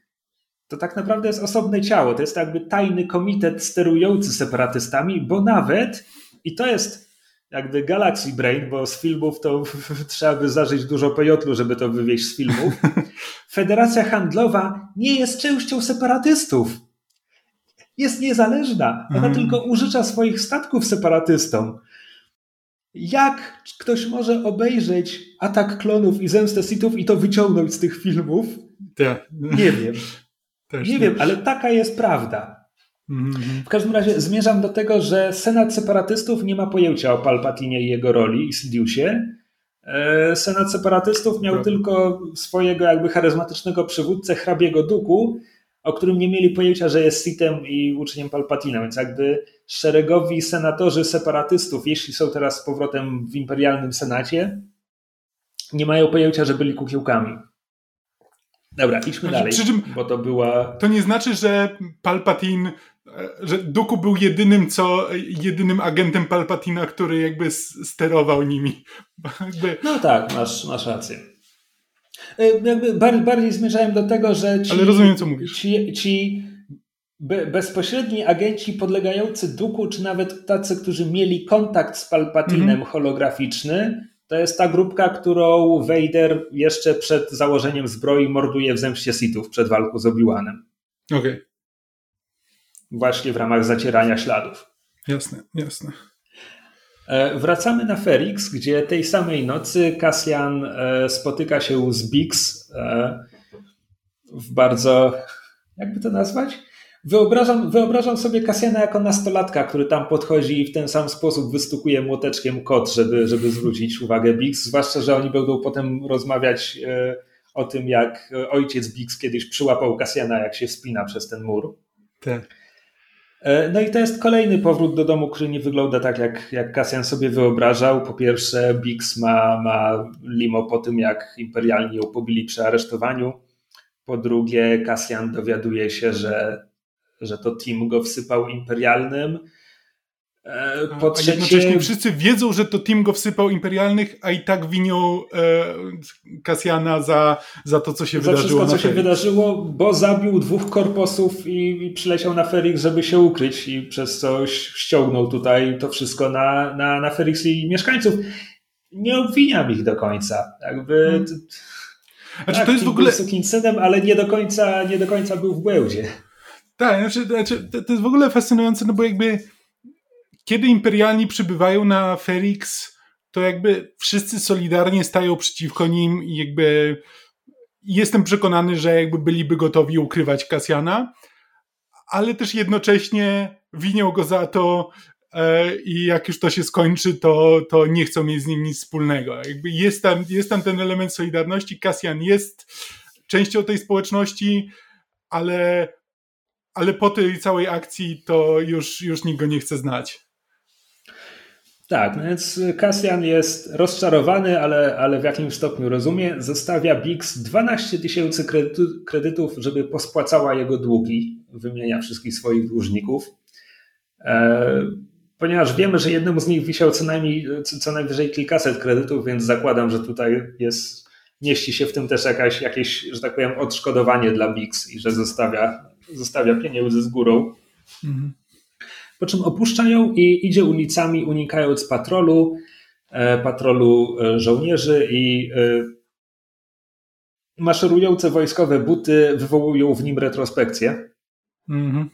to tak naprawdę jest osobne ciało. To jest jakby tajny komitet sterujący separatystami, bo nawet, i to jest jakby Galaxy Brain, bo z filmów to trzeba by zażyć dużo pejotlu, żeby to wywieźć z filmów. Federacja Handlowa nie jest częścią separatystów. Jest niezależna. Ona mhm. tylko użycza swoich statków separatystom. Jak ktoś może obejrzeć atak klonów i zemstę Sithów i to wyciągnąć z tych filmów? Tak. Nie wiem. Też nie, wiem, ale taka jest prawda. Mhm. W każdym razie zmierzam do tego, że Senat Separatystów nie ma pojęcia o Palpatinie i jego roli i Sidiousie. E, Senat Separatystów miał tylko swojego jakby charyzmatycznego przywódcę hrabiego Duku, o którym nie mieli pojęcia, że jest Sithem i uczniem Palpatina, więc jakby szeregowi senatorzy separatystów, jeśli są teraz z powrotem w imperialnym senacie, nie mają pojęcia, że byli kukiełkami. Dobra, idźmy znaczy, dalej, czym, bo to była... To nie znaczy, że Palpatine, że Duku był jedynym, co, jedynym agentem Palpatina, który jakby sterował nimi. Jakby... No tak, masz, masz rację. E, jakby bardziej zmierzałem do tego, że ci, Ale rozumiem, co mówisz. Ci, ci bezpośredni agenci podlegający Duku, czy nawet tacy, którzy mieli kontakt z Palpatinem mm -hmm. holograficzny, to jest ta grupka, którą Vader jeszcze przed założeniem zbroi morduje w zemście Sithów przed walką z Obi-Wanem. Okej. Okay. Właśnie w ramach zacierania śladów. Jasne, jasne. E, wracamy na Ferix, gdzie tej samej nocy Cassian e, spotyka się z Bix e, w bardzo, jakby to nazwać? Wyobrażam, wyobrażam sobie Kasjana jako nastolatka, który tam podchodzi i w ten sam sposób wystukuje młoteczkiem kot, żeby, żeby zwrócić uwagę Bix, zwłaszcza, że oni będą potem rozmawiać o tym, jak ojciec Bix kiedyś przyłapał Kasjana, jak się wspina przez ten mur. Tak. E, no i to jest kolejny powrót do domu, który nie wygląda tak, jak, jak Kasjan sobie wyobrażał. Po pierwsze, Bix ma, ma limo po tym, jak imperialni ją pobili przy aresztowaniu. Po drugie, Kasjan dowiaduje się, że, że to Tim go wsypał imperialnym. E, po trzecie... A jednocześnie wszyscy wiedzą, że to Tim go wsypał imperialnych, a i tak winią e, Kasjana za, za to, co się za wydarzyło. Za wszystko, co się wydarzyło, bo zabił dwóch korposów i, i przyleciał na Ferix, żeby się ukryć i przez coś ściągnął tutaj to wszystko na, na, na Ferix i mieszkańców. Nie obwiniam ich do końca. Jakby... Hmm. Znaczy, tak, to jest w ogóle. Był synem, ale nie do, końca, nie do końca był w błędzie. Tak, znaczy, znaczy, to jest w ogóle fascynujące, no bo jakby kiedy imperialni przybywają na Ferix, to jakby wszyscy solidarnie stają przeciwko nim i jakby jestem przekonany, że jakby byliby gotowi ukrywać Kasjana, ale też jednocześnie winią go za to e, i jak już to się skończy, to, to nie chcą mieć z nim nic wspólnego. Jakby jest tam, jest tam ten element solidarności. Kasjan jest częścią tej społeczności, ale, ale po tej całej akcji to już, już nikt go nie chce znać. Tak, no więc Kasjan jest rozczarowany, ale, ale w jakimś stopniu rozumie. Zostawia Bix 12 tysięcy kredytów, żeby pospłacała jego długi. Wymienia wszystkich swoich dłużników. E, ponieważ wiemy, że jednemu z nich wisiał co najmniej, co najwyżej kilkaset kredytów, więc zakładam, że tutaj jest, mieści się w tym też jakaś, jakieś, że tak powiem, odszkodowanie dla Bix i że zostawia, zostawia pieniądze z górą. Mhm po czym opuszcza ją i idzie ulicami, unikając patrolu, e, patrolu e, żołnierzy i e, maszerujące wojskowe buty wywołują w nim retrospekcję, mhm.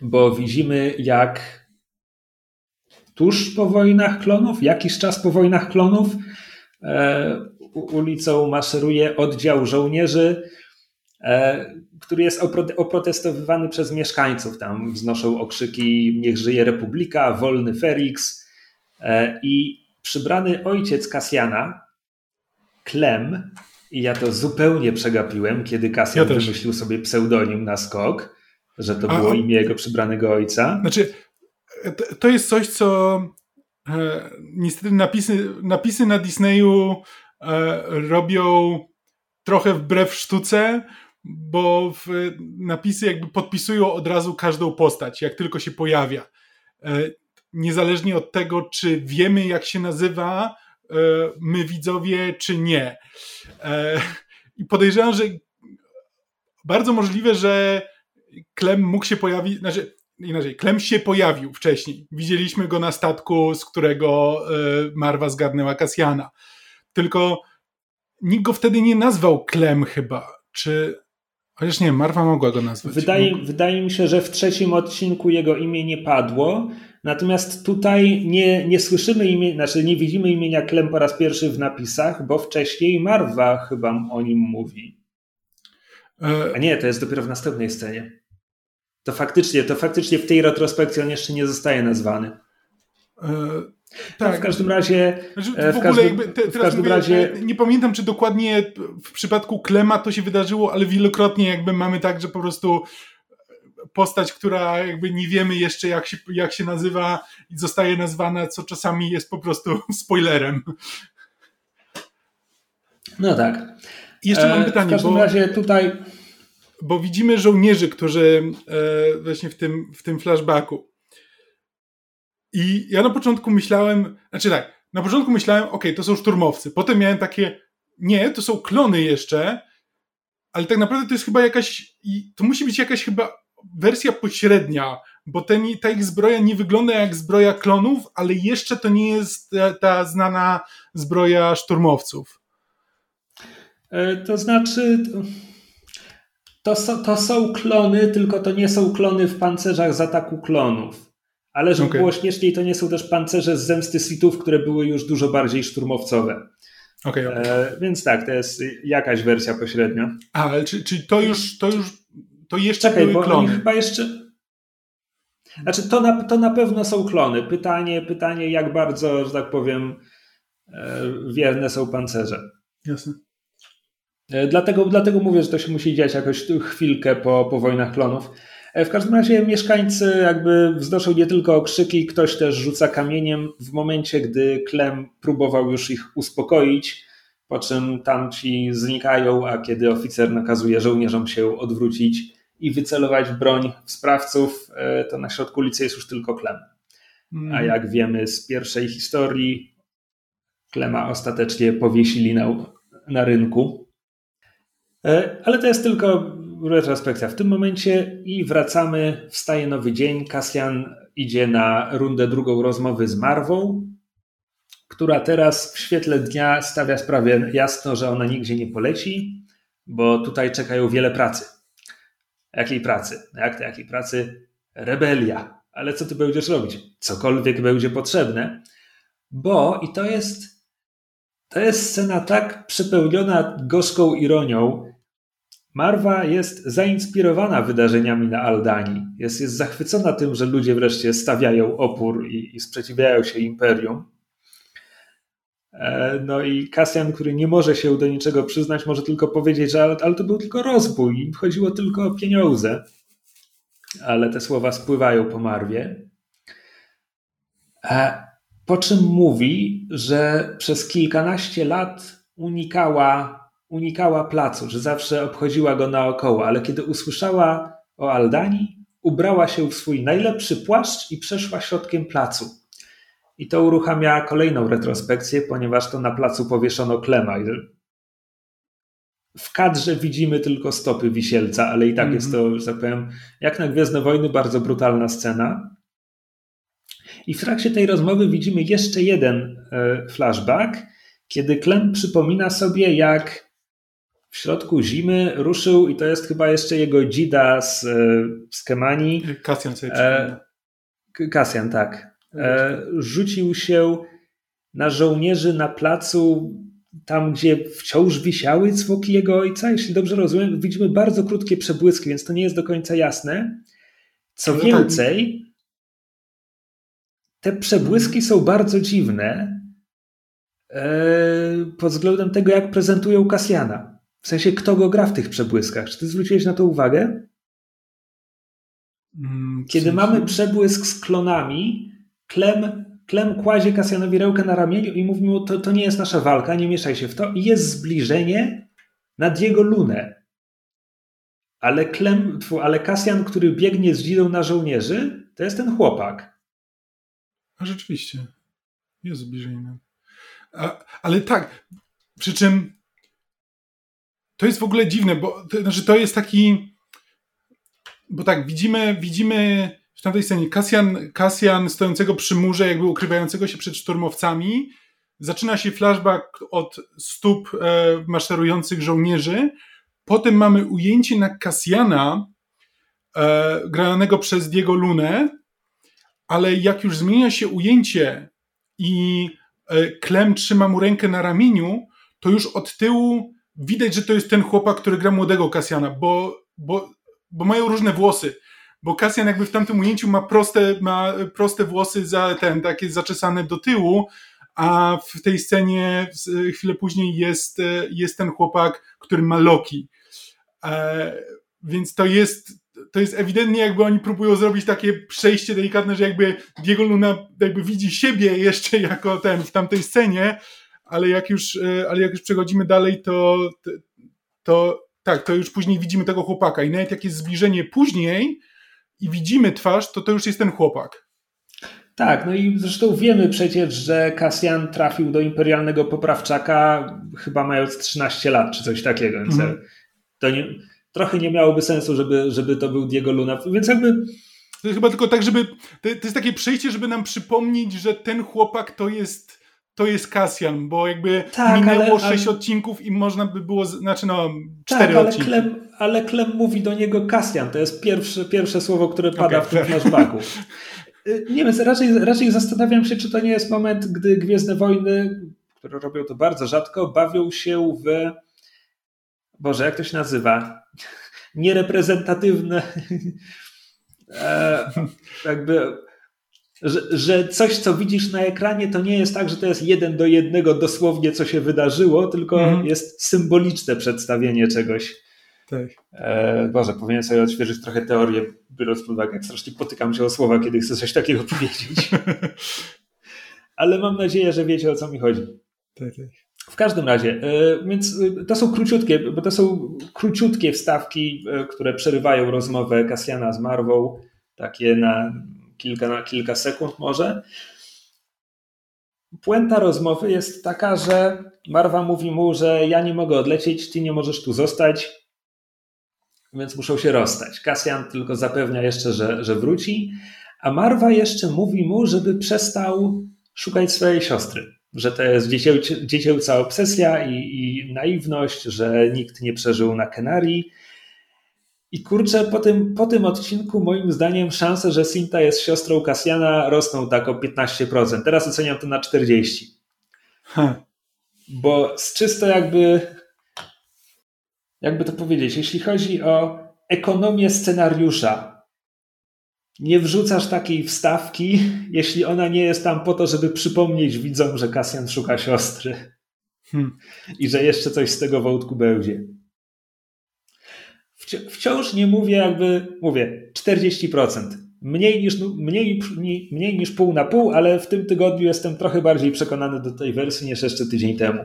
bo widzimy jak tuż po wojnach klonów, jakiś czas po wojnach klonów, ulicą maszeruje oddział żołnierzy, który jest oprotestowywany przez mieszkańców. Tam wznoszą okrzyki Niech żyje Republika, wolny Ferix. E, I przybrany ojciec Kasjana, Klem, i ja to zupełnie przegapiłem, kiedy Kasjan ja wymyślił sobie pseudonim na skok, że to było A, imię jego przybranego ojca. Znaczy, to jest coś, co e, niestety napisy, napisy na Disneyu e, robią trochę wbrew sztuce, bo napisy jakby podpisują od razu każdą postać, jak tylko się pojawia. E, niezależnie od tego, czy wiemy, jak się nazywa, my widzowie, czy nie. I podejrzewam, że bardzo możliwe, że Klem mógł się pojawić, znaczy inaczej, Klem się pojawił wcześniej. Widzieliśmy go na statku, z którego Marwa zgarnęła Kasjana. Tylko nikt go wtedy nie nazwał Klem chyba. Czy. Chociaż nie, Marwa mogła go nazwać. Wydaje, wydaje mi się, że w trzecim odcinku jego imię nie padło. Natomiast tutaj nie, nie słyszymy imienia, znaczy nie widzimy imienia Klem po raz pierwszy w napisach, bo wcześniej Marwa chyba o nim mówi. E, A nie, to jest dopiero w następnej scenie. To faktycznie, to faktycznie w tej retrospekcji on jeszcze nie zostaje nazwany. E, tak. No w każdym razie. Znaczy, e, w, w ogóle każdym, jakby te, teraz mówię, razie... nie pamiętam, czy dokładnie w przypadku Klema to się wydarzyło, ale wielokrotnie jakby mamy tak, że po prostu postać, która jakby nie wiemy jeszcze jak się, jak się nazywa i zostaje nazwana, co czasami jest po prostu spoilerem. No tak. I jeszcze mam pytanie. W każdym bo, razie tutaj. Bo widzimy żołnierzy, którzy e, właśnie w tym, w tym flashbacku i ja na początku myślałem, znaczy tak, na początku myślałem, ok, to są szturmowcy. Potem miałem takie, nie, to są klony jeszcze, ale tak naprawdę to jest chyba jakaś, to musi być jakaś chyba wersja pośrednia, bo ten, ta ich zbroja nie wygląda jak zbroja klonów, ale jeszcze to nie jest ta, ta znana zbroja szturmowców. E, to znaczy, to, to są klony, tylko to nie są klony w pancerzach z ataku klonów. Ale żeby okay. było śmieszniej, to nie są też pancerze z zemsty Sithów, które były już dużo bardziej szturmowcowe. Okay, okay. E, więc tak, to jest jakaś wersja pośrednia. A, ale czy, czy to już, to już, to jeszcze Czekaj, były bo klony? chyba jeszcze... Znaczy, to na, to na pewno są klony. Pytanie, pytanie, jak bardzo, że tak powiem, e, wierne są pancerze. Jasne. E, dlatego, dlatego mówię, że to się musi dziać jakoś chwilkę po, po wojnach klonów. E, w każdym razie mieszkańcy jakby wznoszą nie tylko okrzyki, ktoś też rzuca kamieniem w momencie, gdy Klem próbował już ich uspokoić, po czym tamci znikają, a kiedy oficer nakazuje żołnierzom się odwrócić i wycelować broń w sprawców, e, to na środku ulicy jest już tylko Klem. A mhm. jak wiemy z pierwszej historii, Klema ostatecznie powiesili na, na rynku. E, ale to jest tylko retrospekcja w tym momencie i wracamy, wstaje nowy dzień. Kasjan idzie na rundę drugą rozmowy z Marwą, która teraz w świetle dnia stawia sprawę jasno, że ona nigdzie nie poleci, bo tutaj czekają wiele pracy. Jakiej pracy? Jak to jakiej pracy? Rebelia. Ale co ty będziesz robić? Cokolwiek będzie potrzebne, bo i to jest to jest scena tak przepełniona gorzką ironią, Marwa jest zainspirowana wydarzeniami na Aldanii. Jest, jest zachwycona tym, że ludzie wreszcie stawiają opór i, i sprzeciwiają się imperium. E, no i Kasjan, który nie może się do niczego przyznać, może tylko powiedzieć, że ale, ale to był tylko rozbój, chodziło tylko o pieniądze. Ale te słowa spływają po Marwie. E, po czym mówi, że przez kilkanaście lat unikała unikała placu, że zawsze obchodziła go naokoło, ale kiedy usłyszała o Aldanii, ubrała się w swój najlepszy płaszcz i przeszła środkiem placu. I to uruchamia kolejną retrospekcję, ponieważ to na placu powieszono klema. W kadrze widzimy tylko stopy wisielca, ale i tak mm -hmm. jest to, że tak powiem, jak na Gwiezdne Wojny, bardzo brutalna scena. I w trakcie tej rozmowy widzimy jeszcze jeden e, flashback, kiedy Klem przypomina sobie, jak w środku zimy ruszył i to jest chyba jeszcze jego dzida z, e, z Kemani. Kasjan sobie e, Kasjan, tak. E, rzucił się na żołnierzy na placu, tam gdzie wciąż wisiały zwłoki jego ojca. Jeśli dobrze rozumiem, widzimy bardzo krótkie przebłyski, więc to nie jest do końca jasne. Co no więcej, te przebłyski są bardzo dziwne pod względem tego, jak prezentują Kasjana. W sensie, kto go gra w tych przebłyskach? Czy ty zwróciłeś na to uwagę? Mm, Kiedy mamy przebłysk z klonami, Klem, Klem kładzie Kasjanowi rękę na ramieniu i mówi mu, to, to nie jest nasza walka, nie mieszaj się w to. I jest zbliżenie nad jego lunę. Ale, Klem, ale Kasjan, który biegnie z dzidą na żołnierzy, to jest ten chłopak. A rzeczywiście. Jest zbliżenie. A, ale tak, przy czym to jest w ogóle dziwne, bo to, znaczy to jest taki, bo tak, widzimy, widzimy w tamtej scenie Kasjan, Kasjan stojącego przy murze, jakby ukrywającego się przed szturmowcami. Zaczyna się flashback od stóp e, maszerujących żołnierzy. Potem mamy ujęcie na Kasjana, e, granego przez Diego Lunę, ale jak już zmienia się ujęcie i e, Klem trzyma mu rękę na ramieniu, to już od tyłu widać, że to jest ten chłopak, który gra młodego Kasjana, bo, bo, bo mają różne włosy. Bo Kasjan jakby w tamtym ujęciu ma proste, ma proste włosy za ten, takie zaczesane do tyłu, a w tej scenie chwilę później jest, jest ten chłopak, który ma Loki. E, więc to jest, to jest ewidentnie jakby oni próbują zrobić takie przejście delikatne, że jakby Diego Luna jakby widzi siebie jeszcze jako ten w tamtej scenie, ale jak już, e, ale jak już przechodzimy dalej, to, to tak, to już później widzimy tego chłopaka i nawet jak jest zbliżenie później i widzimy twarz, to to już jest ten chłopak. Tak, no i zresztą wiemy przecież, że Kasjan trafił do imperialnego poprawczaka chyba mając 13 lat, czy coś takiego, więc mm. to nie, trochę nie miałoby sensu, żeby, żeby to był Diego Luna, więc jakby... To chyba tylko tak, żeby, to, to jest takie przejście, żeby nam przypomnieć, że ten chłopak to jest to jest Kasjan, bo jakby tak, minęło ale, sześć ale... odcinków i można by było, znaczy no, cztery tak, ale odcinki. Klem, ale Klem mówi do niego Kasjan, to jest pierwsze, pierwsze słowo, które pada okay. w tym flashbacku. Y, nie wiem, raczej, raczej zastanawiam się, czy to nie jest moment, gdy Gwiezdne Wojny, które robią to bardzo rzadko, bawią się w Boże, jak to się nazywa? Niereprezentatywne e, jakby że, że coś, co widzisz na ekranie, to nie jest tak, że to jest jeden do jednego dosłownie, co się wydarzyło, tylko mm. jest symboliczne przedstawienie czegoś. Tak. E, Boże, powinien sobie odświeżyć trochę teorię, biorąc pod uwagę, jak strasznie potykam się o słowa, kiedy chcę coś takiego powiedzieć. Ale mam nadzieję, że wiecie, o co mi chodzi. Tak, tak. W każdym razie, e, więc e, to są króciutkie, bo to są króciutkie wstawki, e, które przerywają rozmowę Kasjana z Marwą, takie na kilka, kilka sekund może. Puenta rozmowy jest taka, że Marwa mówi mu, że ja nie mogę odlecieć, ty nie możesz tu zostać, więc muszą się rozstać. Kasjan tylko zapewnia jeszcze, że, że wróci, a Marwa jeszcze mówi mu, żeby przestał szukać swojej siostry. Że to jest dziecięca obsesja i, i naiwność, że nikt nie przeżył na Kenarii i kurczę, po tym, po tym odcinku moim zdaniem szanse, że Sinta jest siostrą Kasjana rosną tak o 15%. Teraz oceniam to na 40%. Huh. Bo z czysto jakby, jakby to powiedzieć, jeśli chodzi o ekonomię scenariusza, nie wrzucasz takiej wstawki, jeśli ona nie jest tam po to, żeby przypomnieć widzom, że Kasjan szuka siostry. Hmm. I że jeszcze coś z tego wątku będzie wciąż nie mówię jakby, mówię 40%. Mniej niż, mniej, mniej niż pół na pół, ale w tym tygodniu jestem trochę bardziej przekonany do tej wersji niż jeszcze tydzień temu.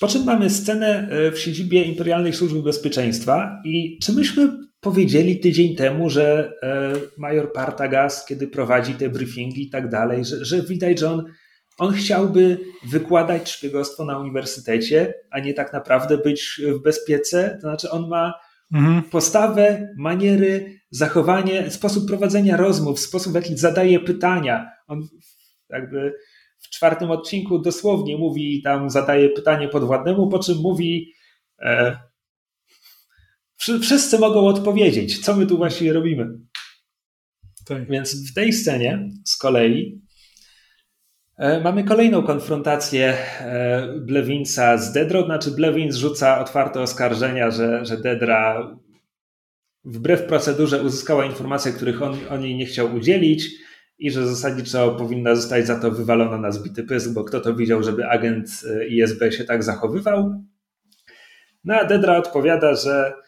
Po czym mamy scenę e, w siedzibie Imperialnej Służby Bezpieczeństwa i czy myśmy powiedzieli tydzień temu, że e, major Partagas, kiedy prowadzi te briefingi i tak dalej, że, że widać, że on on chciałby wykładać szpiegostwo na uniwersytecie, a nie tak naprawdę być w bezpiece. To znaczy, on ma mhm. postawę, maniery, zachowanie, sposób prowadzenia rozmów, sposób, w jaki zadaje pytania. On jakby w czwartym odcinku dosłownie mówi, tam zadaje pytanie podwładnemu, po czym mówi. E, wszyscy mogą odpowiedzieć, co my tu właściwie robimy. Tak. Więc w tej scenie z kolei mamy kolejną konfrontację e, Blewinsa z Dedro, znaczy Blewins rzuca otwarte oskarżenia, że, że Dedra wbrew procedurze uzyskała informacje, których on, on jej nie chciał udzielić i że zasadniczo powinna zostać za to wywalona na zbity pysk, bo kto to widział, żeby agent e, ISB się tak zachowywał. No a Dedra odpowiada, że E,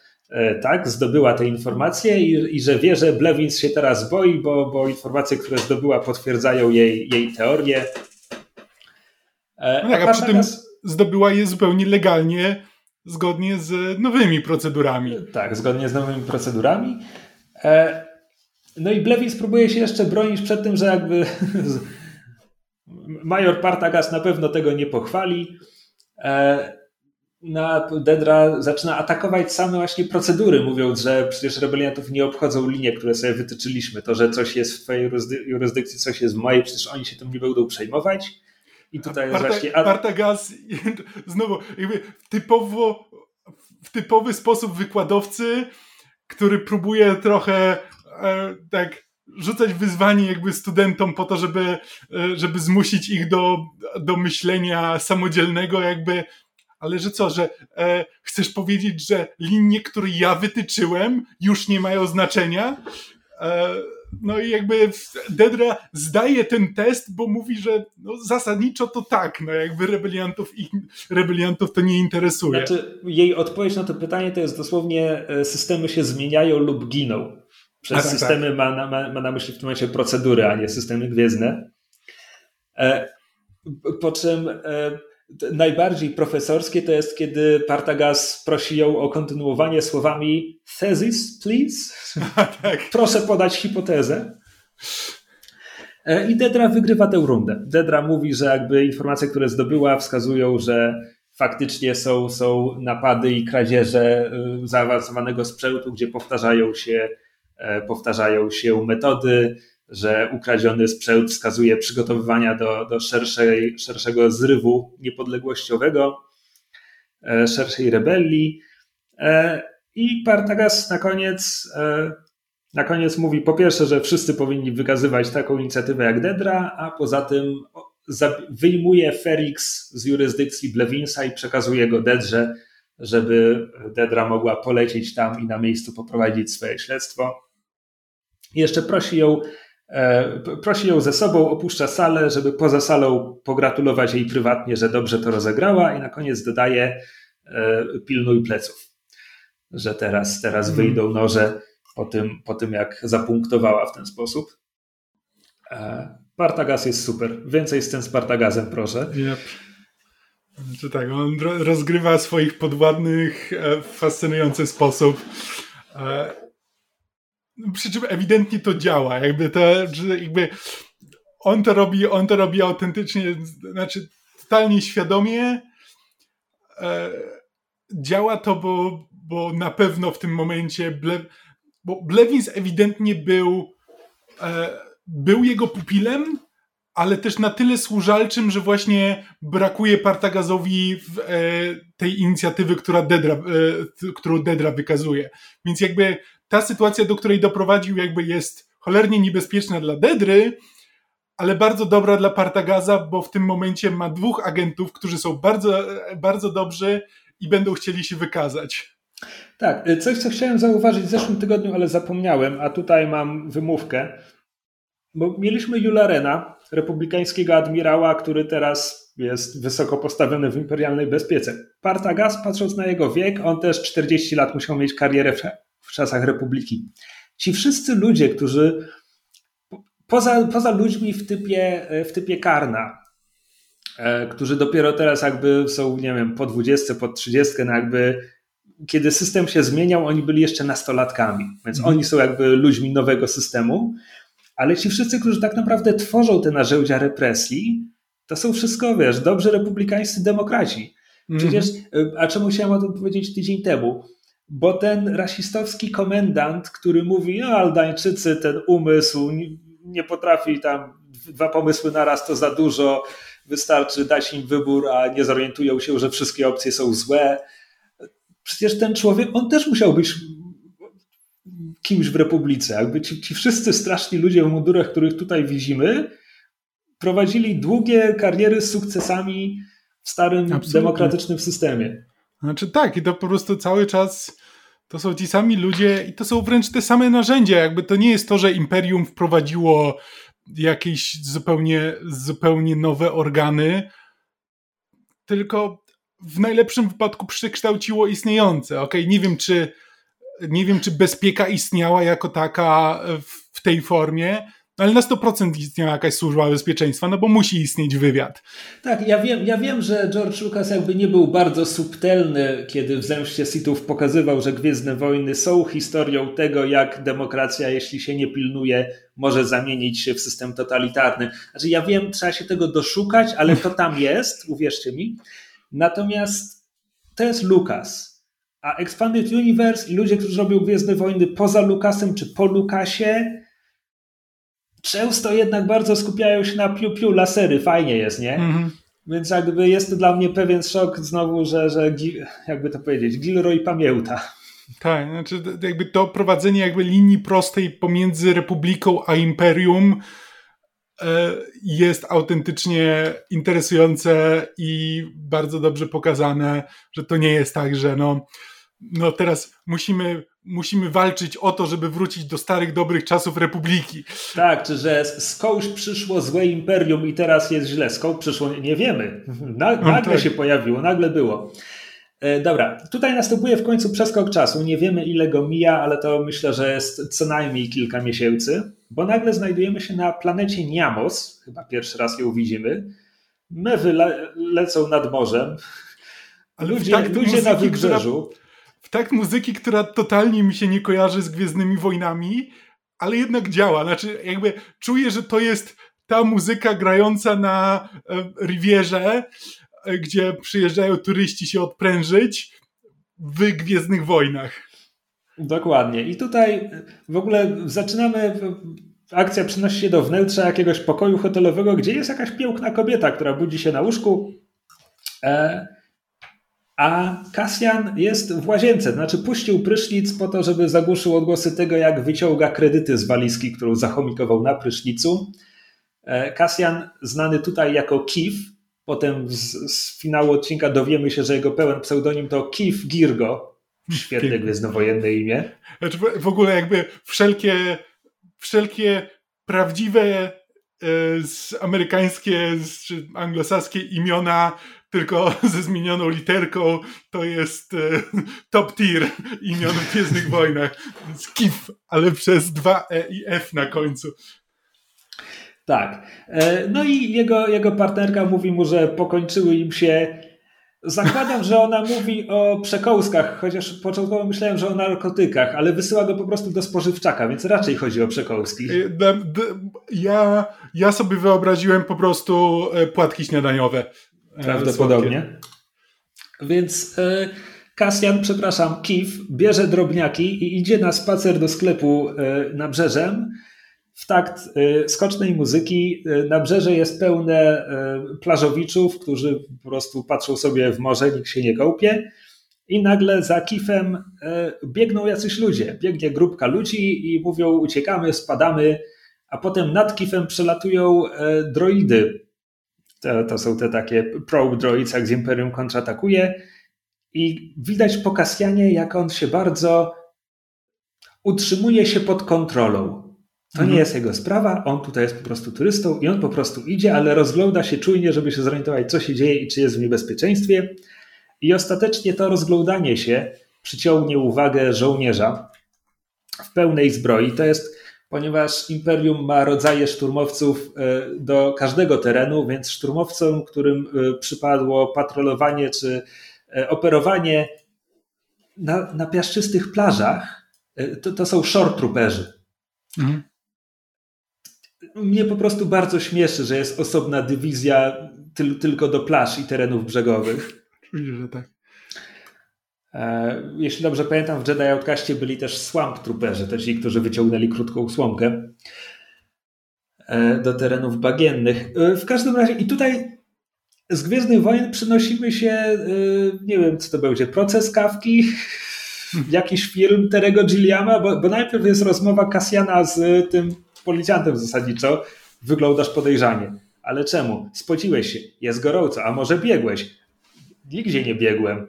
tak, zdobyła te informacje i, i, że wie, że Blevins się teraz boi, bo, bo informacje, które zdobyła, potwierdzają jej, jej teorię. E, no tak, a, a przy tym zdobyła je zupełnie legalnie, zgodnie z nowymi procedurami. Tak, zgodnie z nowymi procedurami. E, no i Blevins próbuje się jeszcze bronić przed tym, że jakby Major Partagas na pewno tego nie pochwali. Na Dedra zaczyna atakować same właśnie procedury, mówiąc, że przecież rebeliantów nie obchodzą linie, które sobie wytyczyliśmy. To, że coś jest w twojej jurysdykcji, coś jest w mojej, przecież oni się tym nie będą przejmować. I tutaj jest właśnie... Partagas znowu jakby typowo, w typowy sposób wykładowcy, który próbuje trochę e, tak rzucać wyzwanie jakby studentom po to, żeby, e, żeby zmusić ich do, do myślenia samodzielnego, jakby ale że co, że e, chcesz powiedzieć, że linie, które ja wytyczyłem, już nie mają znaczenia? E, no i jakby Dedra zdaje ten test, bo mówi, że no, zasadniczo to tak, no jakby rebeliantów, ich, rebeliantów to nie interesuje. Znaczy, jej odpowiedź na to pytanie to jest dosłownie e, systemy się zmieniają lub giną. Przez tak, systemy tak. Ma, na, ma, ma na myśli w tym momencie procedury, a nie systemy gwiezdne. E, po czym e, najbardziej profesorskie to jest, kiedy Partagas prosi ją o kontynuowanie słowami thesis, please. tak. Proszę podać hipotezę. E, I Dedra wygrywa tę rundę. Dedra mówi, że jakby informacje, które zdobyła, wskazują, że faktycznie są, są napady i kradzieże y, zaawansowanego sprzętu, gdzie powtarzają się, e, powtarzają się metody, że ukradziony sprzęt wskazuje przygotowywania do, do szerszej, szerszego zrywu niepodległościowego, e, szerszej rebelii. E, I Partagas na koniec, e, na koniec mówi po pierwsze, że wszyscy powinni wykazywać taką inicjatywę jak Dedra, a poza tym wyjmuje Ferix z jurysdykcji Blewinsa i przekazuje go Dedrze, żeby Dedra mogła polecieć tam i na miejscu poprowadzić swoje śledztwo. I jeszcze prosi ją prosi ją ze sobą, opuszcza salę, żeby poza salą pogratulować jej prywatnie, że dobrze to rozegrała i na koniec dodaje e, pilnuj pleców, że teraz, teraz mhm. wyjdą noże po tym, po tym, jak zapunktowała w ten sposób. E, Partagas jest super. Więcej z Partagazem, proszę. Yep. Czy tak, on rozgrywa swoich podwładnych w fascynujący sposób. Przy czym ewidentnie to działa, jakby to, jakby on to robi, on to robi autentycznie, znaczy totalnie świadomie. E, działa to, bo, bo na pewno w tym momencie Ble, bo Blevins ewidentnie był e, był jego pupilem, ale też na tyle służalczym, że właśnie brakuje Partagazowi w, e, tej inicjatywy, która Dedra, e, którą Dedra wykazuje. Więc jakby ta sytuacja, do której doprowadził, jakby jest cholernie niebezpieczna dla Dedry, ale bardzo dobra dla Partagaza, bo w tym momencie ma dwóch agentów, którzy są bardzo, bardzo dobrzy i będą chcieli się wykazać. Tak, coś co chciałem zauważyć w zeszłym tygodniu, ale zapomniałem, a tutaj mam wymówkę. Bo mieliśmy Jularena, republikańskiego admirała, który teraz jest wysoko postawiony w imperialnej bezpiece. Partagas, patrząc na jego wiek, on też 40 lat musiał mieć karierę czasach Republiki. Ci wszyscy ludzie, którzy poza, poza ludźmi w typie, w typie Karna, e, którzy dopiero teraz jakby są, nie wiem, po 20, po 30, no jakby kiedy system się zmieniał, oni byli jeszcze nastolatkami, więc mhm. oni są jakby ludźmi nowego systemu, ale ci wszyscy, którzy tak naprawdę tworzą te narzędzia represji, to są wszystko, wiesz, dobrzy republikańscy demokraci. Przecież, mhm. a czemu chciałem o tym powiedzieć tydzień temu? Bo ten rasistowski komendant, który mówi, no Aldańczycy, ten umysł nie potrafi tam, dwa pomysły naraz to za dużo, wystarczy dać im wybór, a nie zorientują się, że wszystkie opcje są złe. Przecież ten człowiek, on też musiał być kimś w Republice. Jakby ci, ci wszyscy straszni ludzie w mundurach, których tutaj widzimy, prowadzili długie kariery z sukcesami w starym Absolutnie. demokratycznym systemie. Znaczy tak, i to po prostu cały czas to są ci sami ludzie i to są wręcz te same narzędzia. Jakby to nie jest to, że imperium wprowadziło jakieś zupełnie, zupełnie nowe organy, tylko w najlepszym wypadku przekształciło istniejące. Ok, nie wiem, czy nie wiem, czy bezpieka istniała jako taka w tej formie, no ale na 100% istniała jakaś służba bezpieczeństwa, no bo musi istnieć wywiad. Tak, ja wiem, ja wiem, że George Lucas jakby nie był bardzo subtelny, kiedy w Zemście Sithów pokazywał, że Gwiezdne Wojny są historią tego, jak demokracja, jeśli się nie pilnuje, może zamienić się w system totalitarny. Znaczy ja wiem, trzeba się tego doszukać, ale to tam jest, uwierzcie mi. Natomiast to jest Lucas. A Expanded Universe i ludzie, którzy robią Gwiezdne Wojny poza Lucasem czy po Lucasie, często jednak bardzo skupiają się na piu-piu, lasery, fajnie jest, nie? Mhm. Więc jakby jest to dla mnie pewien szok znowu, że, że jakby to powiedzieć, Gilroy pamięta. Tak, znaczy jakby to prowadzenie jakby linii prostej pomiędzy Republiką a Imperium e, jest autentycznie interesujące i bardzo dobrze pokazane, że to nie jest tak, że no, no teraz musimy musimy walczyć o to, żeby wrócić do starych, dobrych czasów Republiki. Tak, czy że skądś przyszło złe imperium i teraz jest źle. Skąd przyszło, nie wiemy. No nagle tak. się pojawiło, nagle było. E, dobra, tutaj następuje w końcu przeskok czasu. Nie wiemy ile go mija, ale to myślę, że jest co najmniej kilka miesięcy, bo nagle znajdujemy się na planecie Niamos. Chyba pierwszy raz ją widzimy. Mewy le lecą nad morzem. Ludzie, ludzie na wybrzeżu. Która w takt muzyki, która totalnie mi się nie kojarzy z Gwiezdnymi Wojnami, ale jednak działa. Znaczy, jakby czuję, że to jest ta muzyka grająca na e, Rivierze, e, gdzie przyjeżdżają turyści się odprężyć w Gwiezdnych Wojnach. Dokładnie. I tutaj w ogóle zaczynamy. Akcja przenosi się do wnętrza jakiegoś pokoju hotelowego, gdzie jest jakaś piękna kobieta, która budzi się na łóżku. E, a Kasjan jest w łazience, znaczy puścił prysznic po to, żeby zagłuszył odgłosy tego, jak wyciąga kredyty z walizki, którą zachomikował na prysznicu. Kasjan, e, znany tutaj jako Kif, potem z, z, finału odcinka dowiemy się, że jego pełen pseudonim to Kif Girgo. Świetne gwiezdnowojenne imię. Znaczy w ogóle jakby wszelkie, wszelkie prawdziwe e, amerykańskie czy anglosaskie imiona tylko ze zmienioną literką, to jest e, top tier imion w Gwiezdnych Wojnach. Skif, ale przez dwa E i F na końcu. Tak. E, no i jego, jego partnerka mówi mu, że pokończyły im się. Zakładam, że ona mówi o przekołskach, chociaż początkowo myślałem, że o narkotykach, ale wysyła go po prostu do spożywczaka, więc raczej chodzi o przekołski. E, ja, ja sobie wyobraziłem po prostu e, płatki śniadaniowe. Prawdopodobnie. Więc Kasjan, przepraszam, Kif bierze drobniaki i idzie na spacer do sklepu nabrzeżem w takt skocznej muzyki. Nabrzeże jest pełne plażowiczów, którzy po prostu patrzą sobie w morze, nikt się nie kąpie. I nagle za kifem biegną jacyś ludzie. Biegnie grupka ludzi i mówią: uciekamy, spadamy, a potem nad kifem przelatują droidy. To, to są te takie probe droids, jak z Imperium kontratakuje. I widać po Kasjanie, jak on się bardzo utrzymuje się pod kontrolą. To mhm. nie jest jego sprawa, on tutaj jest po prostu turystą i on po prostu idzie, ale rozgląda się czujnie, żeby się zorientować, co się dzieje i czy jest w niebezpieczeństwie. I ostatecznie to rozglądanie się przyciągnie uwagę żołnierza w pełnej zbroi. To jest, ponieważ Imperium ma rodzaje szturmowców e, do każdego terenu, więc szturmowcom, którym e, przypadło patrolowanie czy e, operowanie na, na piaszczystych plażach, to, to są short trooperzy. Mhm mnie po prostu bardzo śmieszy, że jest osobna dywizja tyl, tylko do plaż i terenów brzegowych. Oczywiście, że tak. E, jeśli dobrze pamiętam, w Jedi Outcastie byli też swamp trooperzy, to ci, którzy wyciągnęli krótką słomkę e, do terenów bagiennych. E, w każdym razie i tutaj z Gwiezdnych Wojen przynosimy się, nie wiem co to będzie, proces kawki, jakiś film Terego Gilliama, bo, bo najpierw jest rozmowa Kasjana z tym policjantem zasadniczo, wyglądasz podejrzanie. Ale czemu? Spociłeś się, jest gorąco, a może biegłeś? Nigdzie nie biegłem.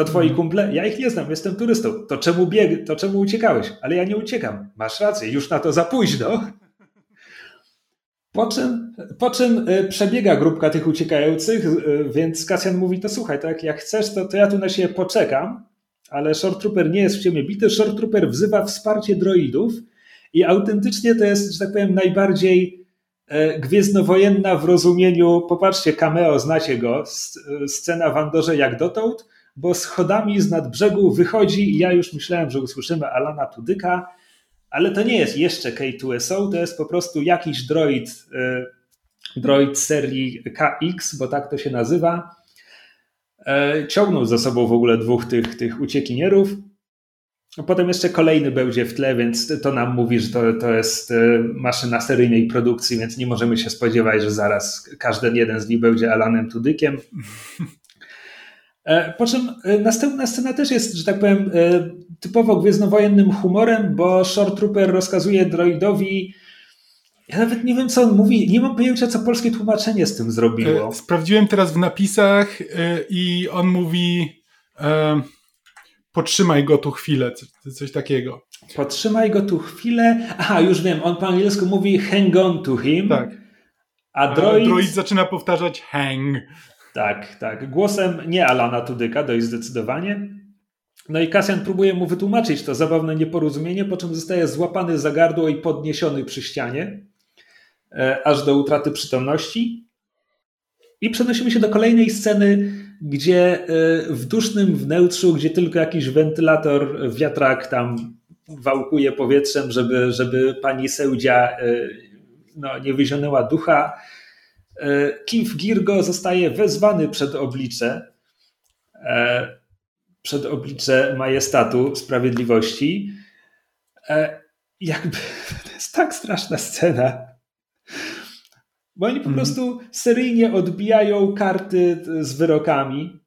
To twoi mhm. kumple? Ja ich nie znam, jestem turystą. To czemu bieg, to czemu uciekałeś? Ale ja nie uciekam. Masz rację, już na to za późno. Po czym, po czym e, przebiega grupka tych uciekających, e, więc Kasjan mówi, to słuchaj, to jak, jak chcesz, to, to ja tu na siebie poczekam, ale Short Trooper nie jest w ciemię bity. Short Trooper wzywa wsparcie droidów I autentycznie to jest, że tak powiem, najbardziej e, gwiezdnowojenna w rozumieniu, popatrzcie, cameo, znacie go, scena w Andorze jak dotąd, bo schodami z nad brzegu wychodzi i ja już myślałem, że usłyszymy Alana Tudyka, ale to nie jest jeszcze K2SO, to jest po prostu jakiś droid, e, droid serii KX, bo tak to się nazywa. E, ciągnął za sobą w ogóle dwóch tych, tych uciekinierów. Potem jeszcze kolejny będzie w tle, więc to nam mówi, że to, to jest e, maszyna seryjnej produkcji, więc nie możemy się spodziewać, że zaraz każdy jeden z nich będzie Alanem Tudykiem. E, po czym e, następna scena też jest, że tak powiem, e, typowo gwiezdnowojennym humorem, bo Short Trooper rozkazuje droidowi. Ja nawet nie wiem, co on mówi. Nie mam pojęcia, co polskie tłumaczenie z tym zrobiło. Sprawdziłem teraz w napisach i on mówi. Potrzymaj go tu chwilę, coś takiego. Potrzymaj go tu chwilę. Aha, już wiem, on po angielsku mówi hang on to him. Tak. A droid, droid zaczyna powtarzać hang. Tak, tak. Głosem nie Alana Tudyka, dość zdecydowanie. No i Kasjan próbuje mu wytłumaczyć to zabawne nieporozumienie, po czym zostaje złapany za gardło i podniesiony przy ścianie, e, aż do utraty przytomności. I przenosimy się do kolejnej sceny, gdzie e, w dusznym wnętrzu, gdzie tylko jakiś wentylator, wiatrak tam wałkuje powietrzem, żeby, żeby pani sędzia e, no, nie wyzionęła ducha, Kif Girgo zostaje wezwany przed oblicze, e, przed oblicze majestatu sprawiedliwości. E, jakby to jest tak straszna scena. Bo oni po mm. prostu seryjnie odbijają karty z wyrokami.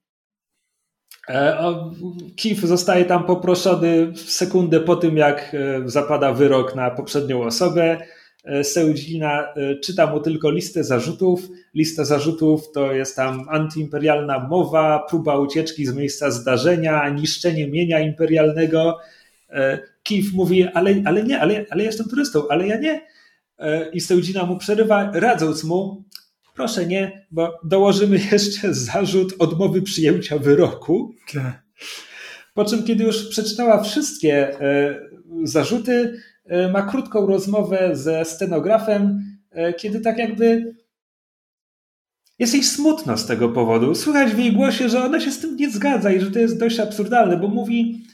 Kif zostaje tam poproszony sekundę po tym, jak zapada wyrok na poprzednią osobę. E, Seudzina e, czyta mu tylko listę zarzutów. Lista zarzutów to jest tam antyimperialna mowa, próba ucieczki z miejsca zdarzenia, niszczenie mienia imperialnego. E, Kif mówi, ale, ale nie, ale, ale jestem turystą, ale ja nie. I Seudzina mu przerywa, radząc mu, proszę nie, bo dołożymy jeszcze zarzut odmowy przyjęcia wyroku. Tak. Po czym, kiedy już przeczytała wszystkie zarzuty, E, ma krótką rozmowę ze stenografem, e, kiedy tak jakby jest jej smutno z tego powodu. Słychać w jej głosie, że ona się z tym nie zgadza i że to jest dość absurdalne, bo mówi,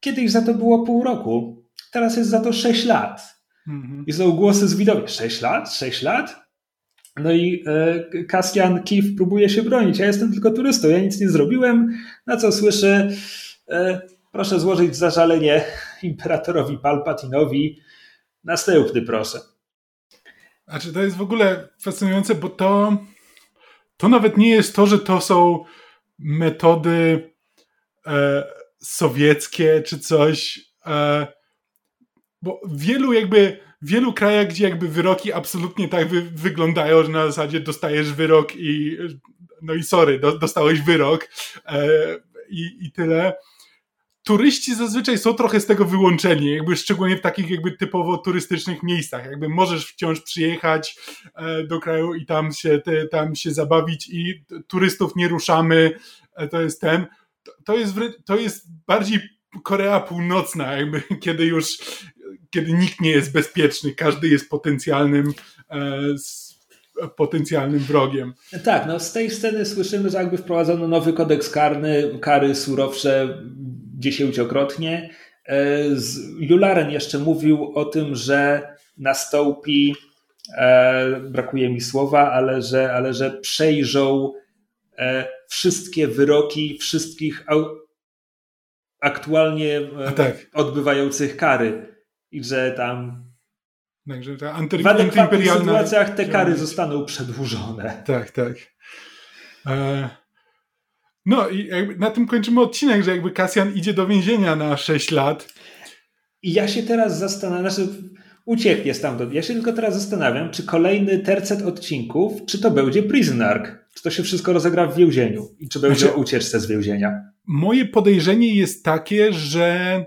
kiedyś za to było pół roku, teraz jest za to sześć lat. Mhm. I są głosy z widowni. Sześć lat? Sześć lat? No i e, Cassian Kif próbuje się bronić. Ja jestem tylko turystą, ja nic nie zrobiłem. Na co słyszę, proszę złożyć zażalenie imperatorowi Palpatinowi. Następny, proszę. Znaczy, to jest w ogóle fascynujące, bo to, to nawet nie jest to, że to są metody e, sowieckie czy coś, e, bo wielu jakby wielu krajach, gdzie jakby wyroki absolutnie tak wy, wyglądają, że na zasadzie dostajesz wyrok i no i sorry, do, dostałeś wyrok e, i, i tyle turyści zazwyczaj są trochę z tego wyłączeni, jakby szczególnie w takich jakby typowo turystycznych miejscach. Jakby możesz wciąż przyjechać e, do kraju i tam się, te, tam się zabawić i turystów nie ruszamy, e, to jest ten. To jest, to jest bardziej Korea Północna, jakby kiedy już, kiedy nikt nie jest bezpieczny, każdy jest potencjalnym e, potencjalnym wrogiem. Tak, no z tej sceny słyszymy, że jakby wprowadzono nowy kodeks karny, kary surowsze dziesięciokrotnie. E, Jularen jeszcze mówił o tym, że nastąpi, e, brakuje mi słowa, ale że, ale że przejrzą e, wszystkie wyroki wszystkich aktualnie tak. odbywających kary i że tam Także ta anty, w adekwatnych sytuacjach te kary zostaną przedłużone. Tak, tak. E, no i na tym kończymy odcinek, że jakby Kasjan idzie do więzienia na 6 lat. I ja się teraz zastanawiam, znaczy ucieknie stamtąd. Ja się tylko teraz zastanawiam, czy kolejny tercet odcinków, czy to będzie Prison Arc, czy to się wszystko rozegra w więzieniu i czy będzie znaczy, ucieczce z więzienia. Moje podejrzenie jest takie, że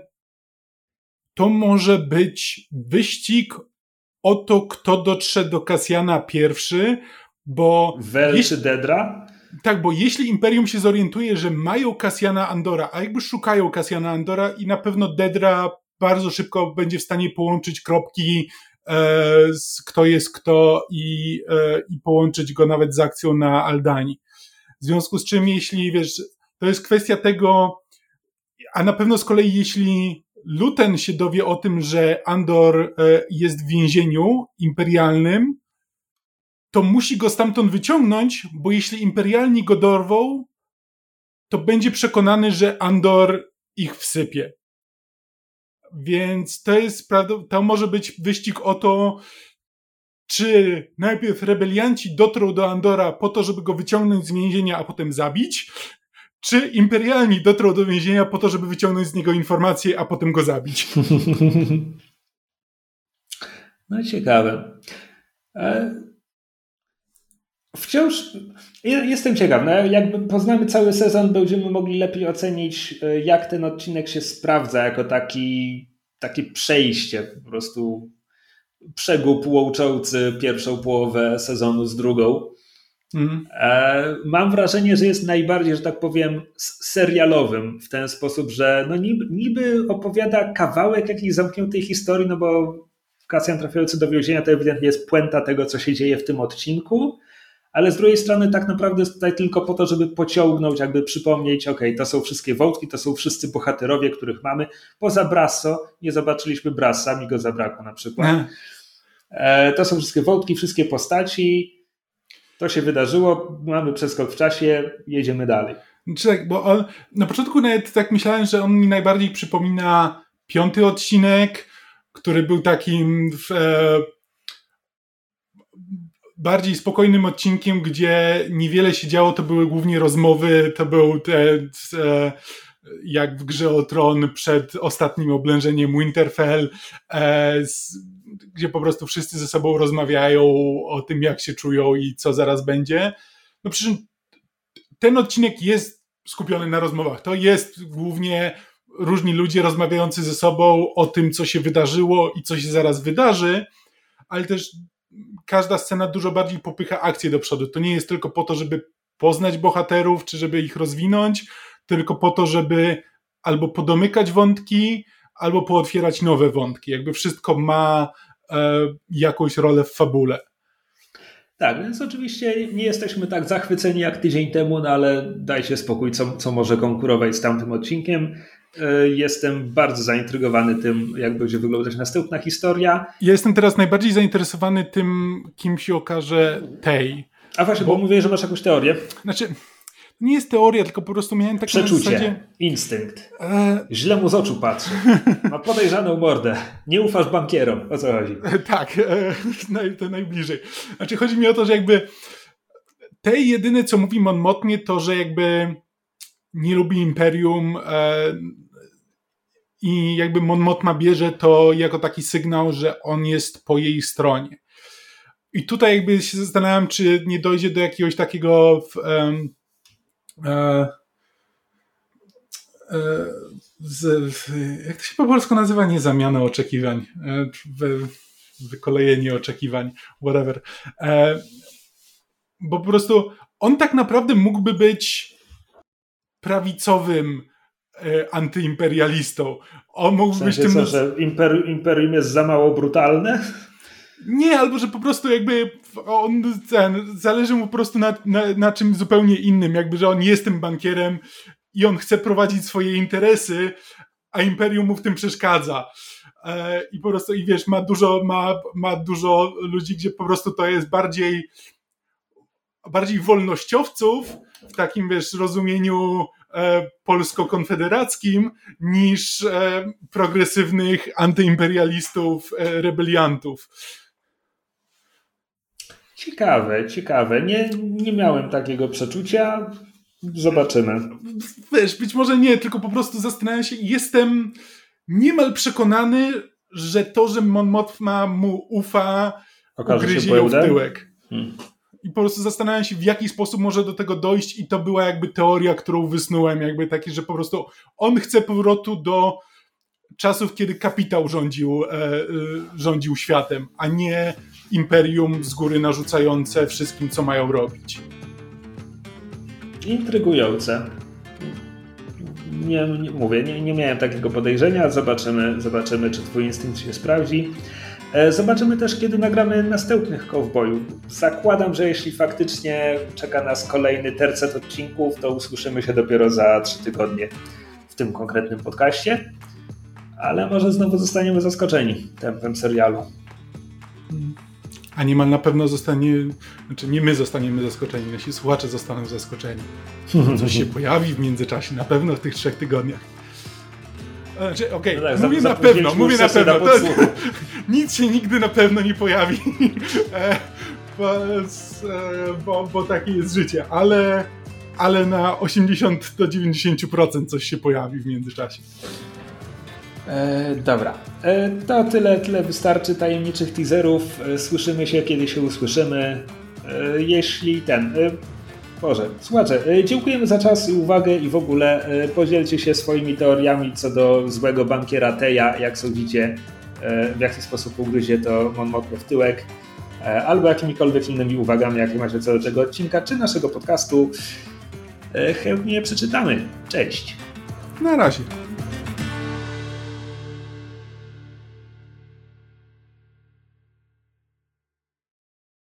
to może być wyścig o to, kto dotrze do Kasjana pierwszy, bo... Wel jeśli... czy Dedra? Tak, bo jeśli Imperium się zorientuje, że mają Kasjana Andora, a jakby szukają Kasjana Andora i na pewno Dedra bardzo szybko będzie w stanie połączyć kropki, kto jest kto i, i połączyć go nawet z akcją na Aldani. W związku z czym, jeśli wiesz, to jest kwestia tego, a na pewno z kolei, jeśli Luten się dowie o tym, że Andor jest w więzieniu imperialnym, to musi go stamtąd wyciągnąć, bo jeśli imperialni go dorwą, to będzie przekonany, że Andor ich wsypie. Więc to jest, to może być wyścig o to, czy najpierw rebelianci dotrą do Andora po to, żeby go wyciągnąć z więzienia, a potem zabić, czy imperialni dotrą do więzienia po to, żeby wyciągnąć z niego informacje, a potem go zabić. No ciekawe. E, Wciąż jestem ciekaw, no jakby poznamy cały sezon, będziemy mogli lepiej ocenić, e, jak ten odcinek się sprawdza jako taki, takie przejście, po prostu przegub łączący pierwszą połowę sezonu z drugą. Mm. Mam wrażenie, że jest najbardziej, że tak powiem, serialowym w ten sposób, że no niby, niby opowiada kawałek jakiejś zamkniętej historii, no bo Kasjan trafiający do więzienia to ewidentnie jest puenta tego, co się dzieje w tym odcinku, ale z drugiej strony tak naprawdę jest tutaj tylko po to, żeby pociągnąć, jakby przypomnieć, ok, to są wszystkie wątki, to są wszyscy bohaterowie, których mamy. Poza Brasso, nie zobaczyliśmy Brassa, mi go zabrakło na przykład. E, to są wszystkie wątki, wszystkie postaci. To się wydarzyło, mamy przeskok w czasie, jedziemy dalej. Tak, bo on, na początku nawet tak myślałem, że on mi najbardziej przypomina piąty odcinek, który był takim e, bardziej spokojnym odcinkiem, gdzie niewiele się działo, to były głównie rozmowy, to był te, te jak w grze o tron przed ostatnim oblężeniem Winterfell, e, z, gdzie po prostu wszyscy ze sobą rozmawiają o tym, jak się czują i co zaraz będzie. No przecież ten odcinek jest skupiony na rozmowach. To jest głównie różni ludzie rozmawiający ze sobą o tym, co się wydarzyło i co się zaraz wydarzy, ale też każda scena dużo bardziej popycha akcję do przodu. To nie jest tylko po to, żeby poznać bohaterów, czy żeby ich rozwinąć, tylko po to, żeby albo podomykać wątki, albo pootwierać nowe wątki. Jakby wszystko ma e, jakąś rolę w fabule. Tak, więc oczywiście nie jesteśmy tak zachwyceni jak tydzień temu, no ale dajcie spokój, co, co może konkurować z tamtym odcinkiem. E, jestem bardzo zaintrygowany tym, jak będzie wyglądać następna historia. Ja jestem teraz najbardziej zainteresowany tym, kim się okaże tej. A właśnie, bo, bo mówię, że masz jakąś teorię. Znaczy, nie jest teoria, tylko po prostu miałem takie Przeczucie, zasadzie... instynkt. E... Źle mu z oczu patrzy. Ma podejrzaną mordę. Nie ufasz bankierom. O co chodzi? tak, e, to najbliżej. Znaczy, chodzi mi o to, że jakby tej jedyne, co mówi Mon Motnie, to, że jakby nie lubi Imperium, e, i jakby Mon Mothma bierze to jako taki sygnał, że on jest po jej stronie. I tutaj jakby się zastanawiam, czy nie dojdzie do jakiegoś takiego e, e, z, jak to się po polsku nazywa? Nie zamianę oczekiwań. E, wykolejenie oczekiwań, whatever. E, bo po prostu on tak naprawdę mógłby być prawicowym antyimperialistą. On mógł w sensie być tym. Co, że imperium, imperium jest za mało brutalne? Nie, albo że po prostu jakby on ten, zależy mu po prostu na, na, na czym zupełnie innym, jakby, że on jest tym bankierem i on chce prowadzić swoje interesy, a imperium mu w tym przeszkadza. E, I po prostu, i wiesz, ma dużo, ma, ma dużo ludzi, gdzie po prostu to jest bardziej bardziej wolnościowców w takim, wiesz, rozumieniu E, polsko-konfederackim niż e, progresywnych antyimperialistów, e, rebeliantów. Ciekawe, ciekawe. Nie, nie miałem takiego przeczucia. Zobaczymy. Wiesz, być może nie, tylko po prostu zastanawiam się. Jestem niemal przekonany, że to, że Mon Mothma mu ufa, Okaże ugryzie ją w tyłek. Hmm i po prostu zastanawiam się, w jaki sposób może do tego dojść i to była jakby teoria, którą wysnułem, jakby taki, że po prostu on chce powrotu do czasów, kiedy kapitał rządził, e, e, rządził światem, a nie imperium z góry narzucające wszystkim, co mają robić. Intrygujące. nie, nie mówię, nie, nie miałem takiego podejrzenia. Zobaczymy, zobaczymy, czy twój instynkt się sprawdzi. E, zobaczymy też, kiedy nagramy następnych kowbojów. Zakładam, że jeśli faktycznie czeka nas kolejny tercet odcinków, to usłyszymy się dopiero za trzy tygodnie w tym konkretnym podcaście. Ale może znowu zostaniemy zaskoczeni tempem serialu. Animal na pewno zostanie, znaczy nie my zostaniemy zaskoczeni, nasi słuchacze zostaną zaskoczeni. Coś się pojawi w międzyczasie, na pewno w tych trzech tygodniach. Znaczy, Okej, okay. no tak, mówię na pewno, mówię na pewno. To, nic się nigdy na pewno nie pojawi, e, bo, e, bo, bo takie jest życie, ale, ale na 80 do 90% coś się pojawi w międzyczasie. E, dobra, e, to tyle, tyle wystarczy tajemniczych teaserów. E, słyszymy się, kiedy się usłyszymy. E, jeśli ten. E, Boże, słuchajcie, e, dziękujemy za czas i uwagę i w ogóle podzielcie się swoimi teoriami co do złego bankiera Teja, jak sądzicie, w jaki sposób ugryzie to Mon w tyłek, albo jakimikolwiek innymi uwagami, jakie macie co do tego odcinka, czy naszego podcastu. Chętnie przeczytamy. Cześć. Na razie.